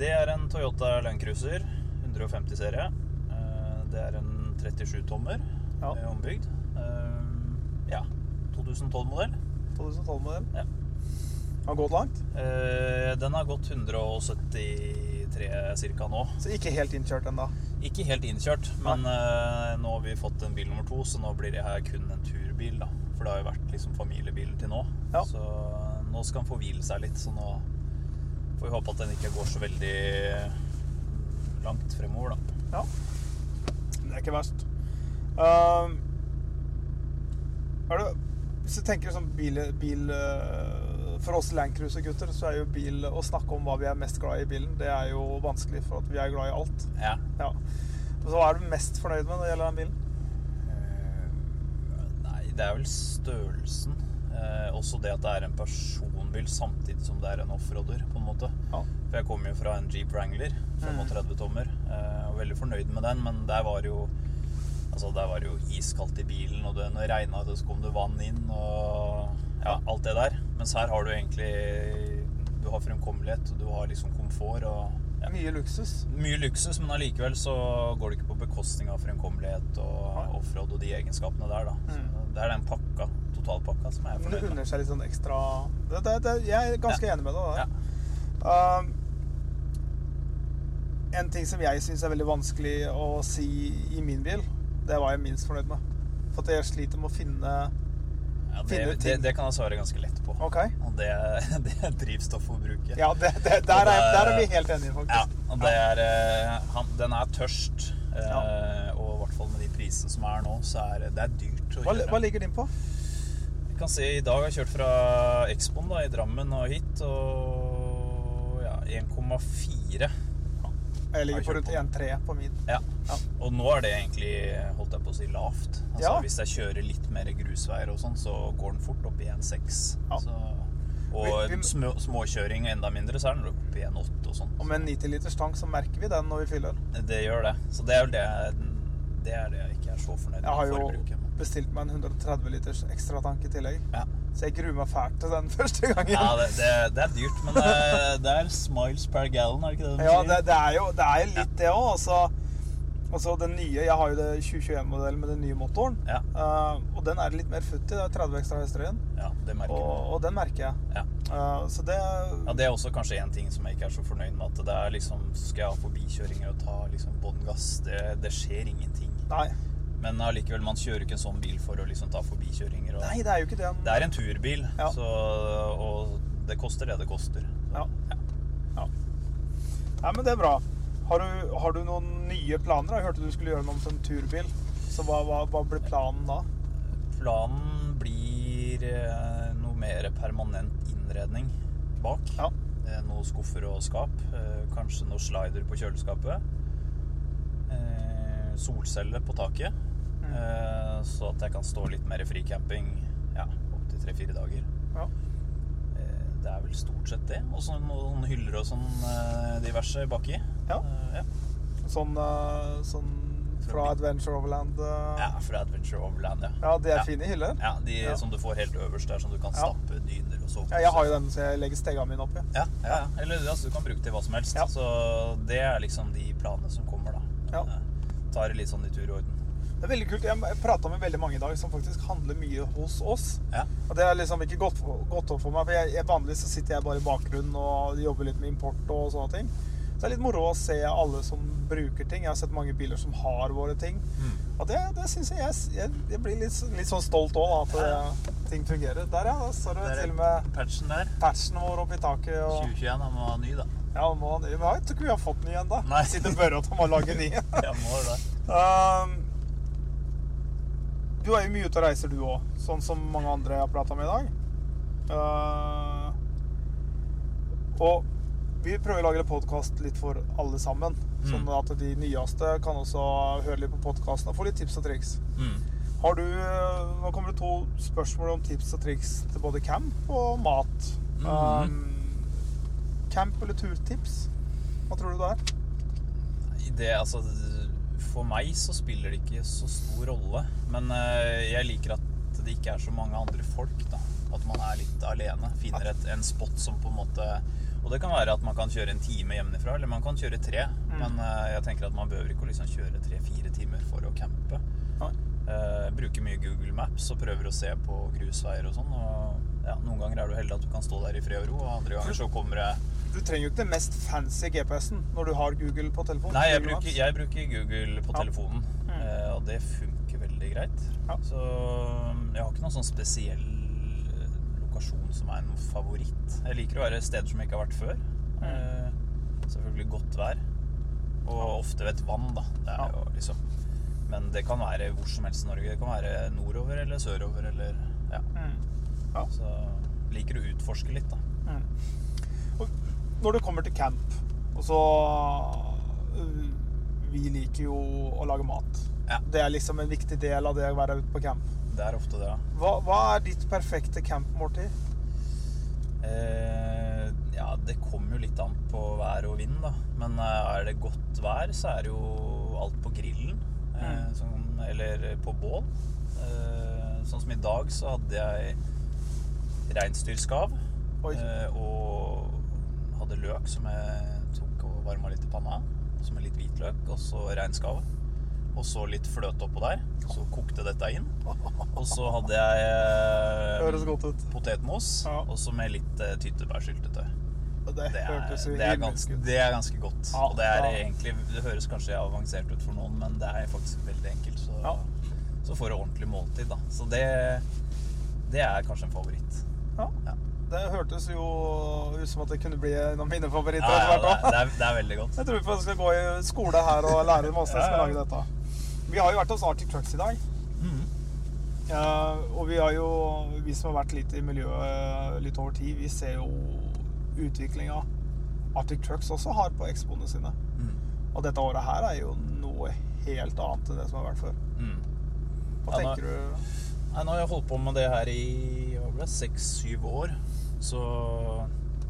Det er en Toyota Land Cruiser 150-serie. Uh, Det er en 37-tommer
Ja.
eh, ombygd. Uh, Ja. 2012-modell.
2012-modell.
Ja.
Har gått langt,
Eh, Den har gått 173 ca. nå.
så ikke helt innkjørt ennå.
Ikke helt innkjørt, men uh, nå har vi fått en bil nummer to, så nå blir det her kun en turbil. da. For det har jo vært liksom familiebilen til nå.
Ja.
Så nå skal den få hvile seg litt, så nå får vi håpe at den ikke går så veldig langt fremover, da.
Ja. Det er ikke verst. Uh, er det, hvis du tenker sånn bil, bil uh, For oss Landcruiser-gutter så er jo bil Å snakke om hva vi er mest glad i i bilen, det er jo vanskelig, for at vi er glad i alt.
Ja.
Ja. Så hva er du mest fornøyd med når det gjelder den bilen?
Eh, Nei, det er vel størrelsen. Eh, også det at det er en personbil samtidig som det er en offroader, på en måte.
Ja.
For jeg kommer jo fra en Jeep Wrangler, 35 tommer, eh, og veldig fornøyd med den, men der var jo Altså, der var det jo iskaldt i bilen, og det, når det regna, så kom det vann inn, og ja, alt det der. Mens her har du egentlig Du har fremkommelighet, og du har liksom komfort og ja,
Mye luksus.
mye luksus, men allikevel så går det ikke på bekostning av fremkommelighet og offroad og de egenskapene der, da. Mm. det er den pakka, totalpakka, som jeg er fornøyd med.
unner seg litt sånn ekstra det, det, det, Jeg er ganske enig med deg der.
Ja.
Um, en ting som jeg syns er veldig vanskelig å si i min bil, det var jeg minst fornøyd med. For jeg sliter med å finne
Ja, det, det, det kan jeg svare ganske lett på.
Okay.
Og det, det er drivstofforbruket.
Ja, der, er, der er vi helt enige,
Ja,
faktisk.
og det er eh, han, Den er tørst. eh,
Ja.
Og i hvert fall med de prisene som er nå, så er det- er dyrt å
Hva,
kjøre.
hva ligger din på?
Vi kan si I dag har jeg kjørt fra Expoen da, i Drammen og hit, og ja, 1,4.
Jeg ligger på rundt 1,3 på min.
Ja.
Ja.
Og nå er det egentlig, holdt jeg på å si, lavt. Altså,
Ja.
Hvis jeg kjører litt mer grusveier og sånn, så går den fort opp i 1,6.
Ja.
Så, og
Vi- vi-
små, småkjøring enda mindre, så er den oppe i 1,8 og sånn.
Og med en 90 liters tank så merker vi den når vi fyller.
Det gjør det. Så det er vel det, det, er det jeg ikke er så fornøyd med.
Jeg har jo bestilt meg en 130 liters ekstratank i tillegg.
Ja.
Så jeg gruer meg fælt til den første gangen.
Ja, det, det, det er dyrt, men det, det er smiles per gallon, er det ikke det de
Ja,
sier?
det, det er jo det er litt det òg. Altså, altså den nye Jeg har jo det 2021-modellen med den nye motoren.
Ja.
Uh, og den er litt mer futt i. Det er 30 ekstra hester igjen.
Ja, det merker
Og, og den merker jeg.
Ja.
Uh, så det
Ja, Det er også kanskje en ting som jeg ikke er så fornøyd med. At det er liksom, Skal jeg ha forbikjøringer og ta liksom bånn gass? Det, det skjer ingenting.
Nei.
Men allikevel, man kjører ikke en sånn bil for å liksom ta forbikjøringer. Og
Nei, det er jo ikke det.
Det er en turbil,
Ja.
så, og det koster det det koster.
Ja. ja. Nei, men det er bra. Har du, har du noen nye planer? Jeg hørte du skulle gjøre noe om en turbil. Så hva, hva, hva blir planen da?
Planen blir eh, noe mer permanent innredning bak.
Ja.
Eh, Noen skuffer og skap. eh, Kanskje noe slider på kjøleskapet. Eh, Solcelle på taket.
Mm.
eh, Så at jeg kan stå litt mer fricamping ja, opptil tre-fire dager.
Ja.
Eh, Det er vel stort sett det. Og så noen hyller og sånn eh, diverse baki.
Ja.
Ja.
Sånn, sånn fra Adventure Overland
ja, fra Adventure Overland, ja.
Ja, de er
Ja.
fine hyller.
Ja, de
Ja.
som du får helt øverst der, som du kan stappe dyner og sovepose.
Ja, jeg har jo den, så jeg legger stegene mine oppi.
Ja, ja, ja. Eller altså, du kan bruke til hva som helst.
Ja.
Så det er liksom de planene som kommer, da.
Ja.
Tar det litt sånn i tur og orden.
Det er veldig kult. Jeg prata med veldig mange i dag som faktisk handler mye hos oss.
Ja.
Og det er liksom ikke gått, gått opp for meg. For jeg, jeg, vanligvis så sitter jeg bare i bakgrunnen og jobber litt med import og sånne ting. Så det er litt moro å se alle som bruker ting. Jeg har sett mange biler som har våre ting.
Mm.
Og det, det syns jeg, jeg Jeg blir litt, litt sånn stolt òg, at det, ting fungerer. Der, ja. Der står det til og med
Patchen der.
patchen vår oppi taket. Og,
2021, han må ha ny, da.
ja, må, han- men jeg tror ikke vi har fått ny ennå. Sitter og må lage ny.
Ja, må det.
Um, du er jo mye ute og reiser, du òg. Sånn som mange andre jeg har prata med i dag. Uh, og vi prøver å lage podkast litt for alle sammen. Sånn
Mm.
at de nyeste kan også høre litt på podkasten og få litt tips og triks.
Mm.
Har du, uh, Nå kommer det to spørsmål om tips og triks til både camp og mat.
Mhm.
Um, camp eller turtips? Hva tror du det er?
det, altså, for meg så spiller det ikke så stor rolle. Men eh, jeg liker at det ikke er så mange andre folk. da. At man er litt alene. Finner et, en spot som på en måte Og det kan være at man kan kjøre en time hjemmefra, eller man kan kjøre tre. Men eh, jeg tenker at man behøver ikke å liksom kjøre tre-fire timer for å campe.
Nei.
Eh, bruker mye Google Maps og prøver å se på grusveier og sånn. Og ja, noen ganger er du heldig at du kan stå der i fred og ro, og andre ganger så kommer det
Du trenger jo ikke den mest fancy GPS-en når du har Google på telefonen.
Nei, jeg bruker, jeg bruker Google på
Ja.
telefonen, mm. og det funker veldig greit.
Ja.
Så jeg har ikke noen sånn spesiell eh, lokasjon som er en favoritt. Jeg liker å være steder som jeg ikke har vært før. Mm. selvfølgelig godt vær. Og ofte ved et vann, da. Det er jo liksom Men det kan være hvor som helst i Norge. Det kan være nordover eller sørover eller Ja.
Mm. Ja.
Så liker du å utforske litt, da.
Mm. Og når det kommer til camp, og så øh, Vi liker jo å lage mat.
Ja.
Det er liksom en viktig del av det å være ute på camp.
Det er ofte det, ja.
Hva, hva er ditt perfekte campmåltid?
Eh, ja, det kommer jo litt an på vær og vind, da. Men eh, er det godt vær, så er det jo alt på grillen. Eh,
Mm.
sånn, eller på bål. Eh, sånn som i dag, så hadde jeg reinsdyrskav. Eh, og hadde løk som jeg tok og varma litt i panna. Som er litt hvitløk, og så reinskav. Og så litt fløte oppå der. Så kokte dette inn. Og så hadde jeg eh, potetmos,
Ja.
og så med litt eh, tyttebærsyltetøy.
Det,
Det er, det, er ganske, det er ganske godt.
Ja,
og det er
ja.
egentlig Det høres kanskje avansert ut for noen, men det er faktisk veldig enkelt. Så,
Ja.
så får du ordentlig måltid, da. Så det, det er kanskje en favoritt.
Ja. Det hørtes jo ut som at det kunne bli en av mine favoritter.
Ja, ja, det, er, det, er, det er veldig godt.
Jeg tror vi skal gå i skole her og lære masse
Ja, ja.
lage dette. Vi har jo vært hos Arctic Trucks i dag. Mm. Og vi har jo, vi som har vært litt i miljøet litt over tid, vi ser jo utviklinga Arctic Trucks også har på expoene sine.
Mm.
Og dette året her er jo noe helt annet enn det som har vært før.
Mm.
Hva tenker du?
Nei, nå har jeg holdt på med det her i seks-syv år. Så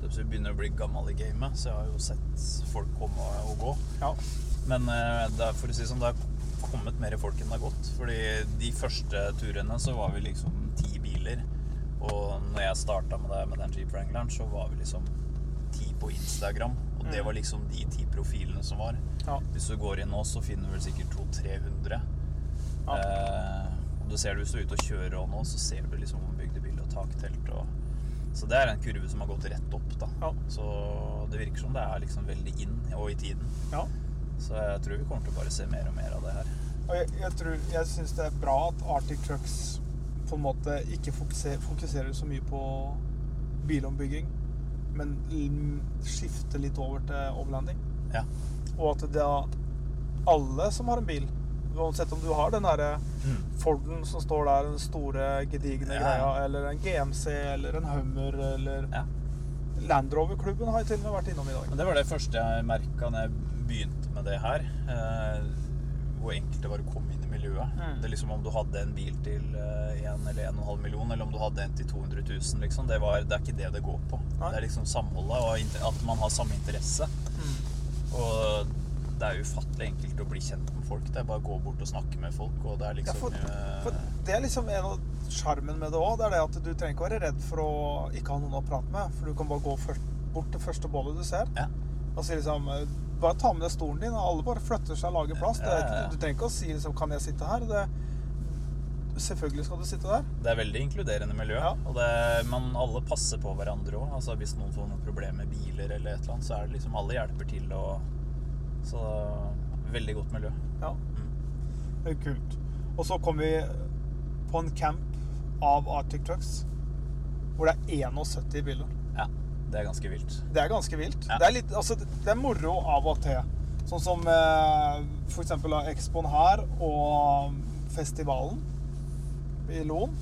vi jeg begynner å bli gammel i gamet, så jeg har jo sett folk komme og gå.
Ja.
Men eh, det er, for å si sånn, det har kommet mer folk enn det har gått. Fordi de første turene så var vi liksom ti biler. Og når jeg starta med det med den Jeep Wrangleren, så var vi liksom ti på Instagram. Og det
Mm.
var liksom de ti profilene som var.
Ja.
Hvis du går inn nå, så finner du vel sikkert 200-300.
Ja.
Eh, og du ser det hvis du er ute og kjører og nå, så ser du liksom bygdebil og taktelt og Så det er en kurve som har gått rett opp, da.
Ja.
Så det virker som det er liksom veldig inn og i tiden.
ja.
Så jeg tror vi kommer til å bare se mer og mer av det her.
Og jeg, jeg, tror, jeg syns det er bra at Arctic Trucks på en måte ikke fokuserer, fokuserer så mye på bilombygging, men skifter litt over til overlanding.
Ja.
Og at det er alle som har en bil, uansett om du har den derre Forden som står der, den store, gedigne
Ja.
greia, eller en GMC, eller en Hummer, eller
Ja.
Land Rover-klubben har jeg til og med vært innom i dag.
Men det var det første jeg merka når jeg begynte med det her. Eh, hvor enkelt det var å komme inn i miljøet.
Mm.
Det er liksom Om du hadde en bil til 1 eller 1,5 million, eller om du hadde en til 200 000, liksom. Det, var, det er ikke det det går på.
Nei.
Det er liksom samholdet og at man har samme interesse.
Mm.
Og det er ufattelig enkelt å bli kjent med folk. Det er bare å gå bort og snakke med folk, og det er
Ja,
liksom
for,
eh,
for det er liksom en av sjarmen med det òg. Det er det at du trenger ikke være redd for å ikke ha noen å prate med. For du kan bare gå først, bort til første bålet du ser.
Ja.
Og si liksom eh, Bare ta med deg stolen din, og alle bare flytter seg og lager plass. Det
Ja, ja, ja.
Du trenger ikke å si liksom Kan jeg sitte her? Det, selvfølgelig skal du sitte der.
Det er veldig inkluderende miljø.
Ja.
Og det, men alle passer på hverandre òg. Altså, hvis noen får noen problemer med biler eller et eller annet, så er det liksom alle hjelper til. Og, så veldig godt miljø.
Ja.
Mm.
Det er kult. Og så kom vi på en camp av Arctic Trucks hvor det er 71 biler.
Ja, det er ganske vilt.
Det er ganske vilt.
Ja.
Det, er litt, altså, det er moro av og til. Sånn som eh, eksempel Expoen her og festivalen i Loen.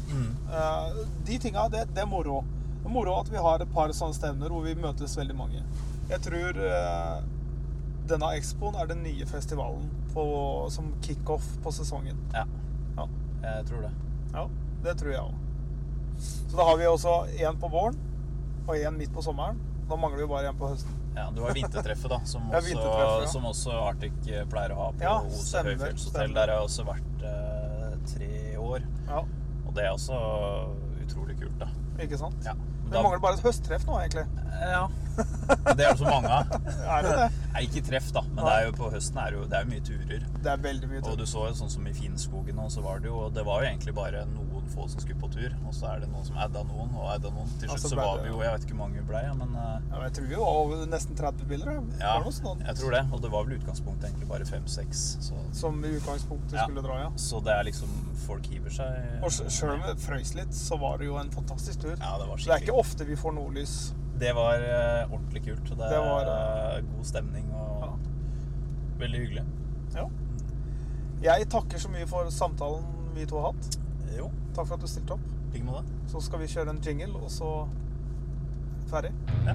Eh, de tinga, det, det er moro. Det er moro at vi har et par sånne stevner hvor vi møtes veldig mange. Jeg tror eh, denne Expoen er den nye festivalen på, som kickoff på sesongen.
Ja,
Ja.
jeg tror det.
Ja, det tror jeg òg. Så da har vi også én på våren og én midt på sommeren. Da mangler vi bare én på høsten.
Ja, du har vintertreffet, da, som også,
ja.
som også Arctic eh, pleier å ha på
Ja,
Ose høyfjellshotell. Der har jeg også vært eh, tre år.
Ja,
Og det er også utrolig kult, da.
ikke sant?
Ja.
Det
Da-
mangler bare et høsttreff nå, egentlig.
Ja. Det er det så mange av.
Er det det?
Nei, ikke treff, da. Men det er jo på høsten er det jo, det er mye turer.
Det er veldig mye
turer.
Og
du så jo sånn som i Finnskogen og så var det jo Det var jo egentlig bare noen få som skulle på tur. Og så er det noen som adda noen, og adda noen. Til slutt
så
så var vi jo Jeg vet ikke hvor mange vi ble, men eh,
Ja, jeg tror vi var over nesten 30 biler.
Ja, jeg tror det. Og det var vel utgangspunktet egentlig bare fem-seks. Så,
som i utgangspunktet
Ja.
skulle dra, ja.
så det er liksom Folk hiver seg
Og sjøl om det frøys litt, så var det jo en fantastisk tur.
Ja, det var
det er ikke ofte vi får nordlys.
Det var eh, ordentlig kult. Det,
Det var,
uh, god stemning og
Ja.
veldig hyggelig.
Ja. Jeg takker så mye for samtalen vi to har hatt.
Jo,
Takk for at du stilte opp.
i med måte.
Så skal vi kjøre en jingle, og så ferdig.
Ja.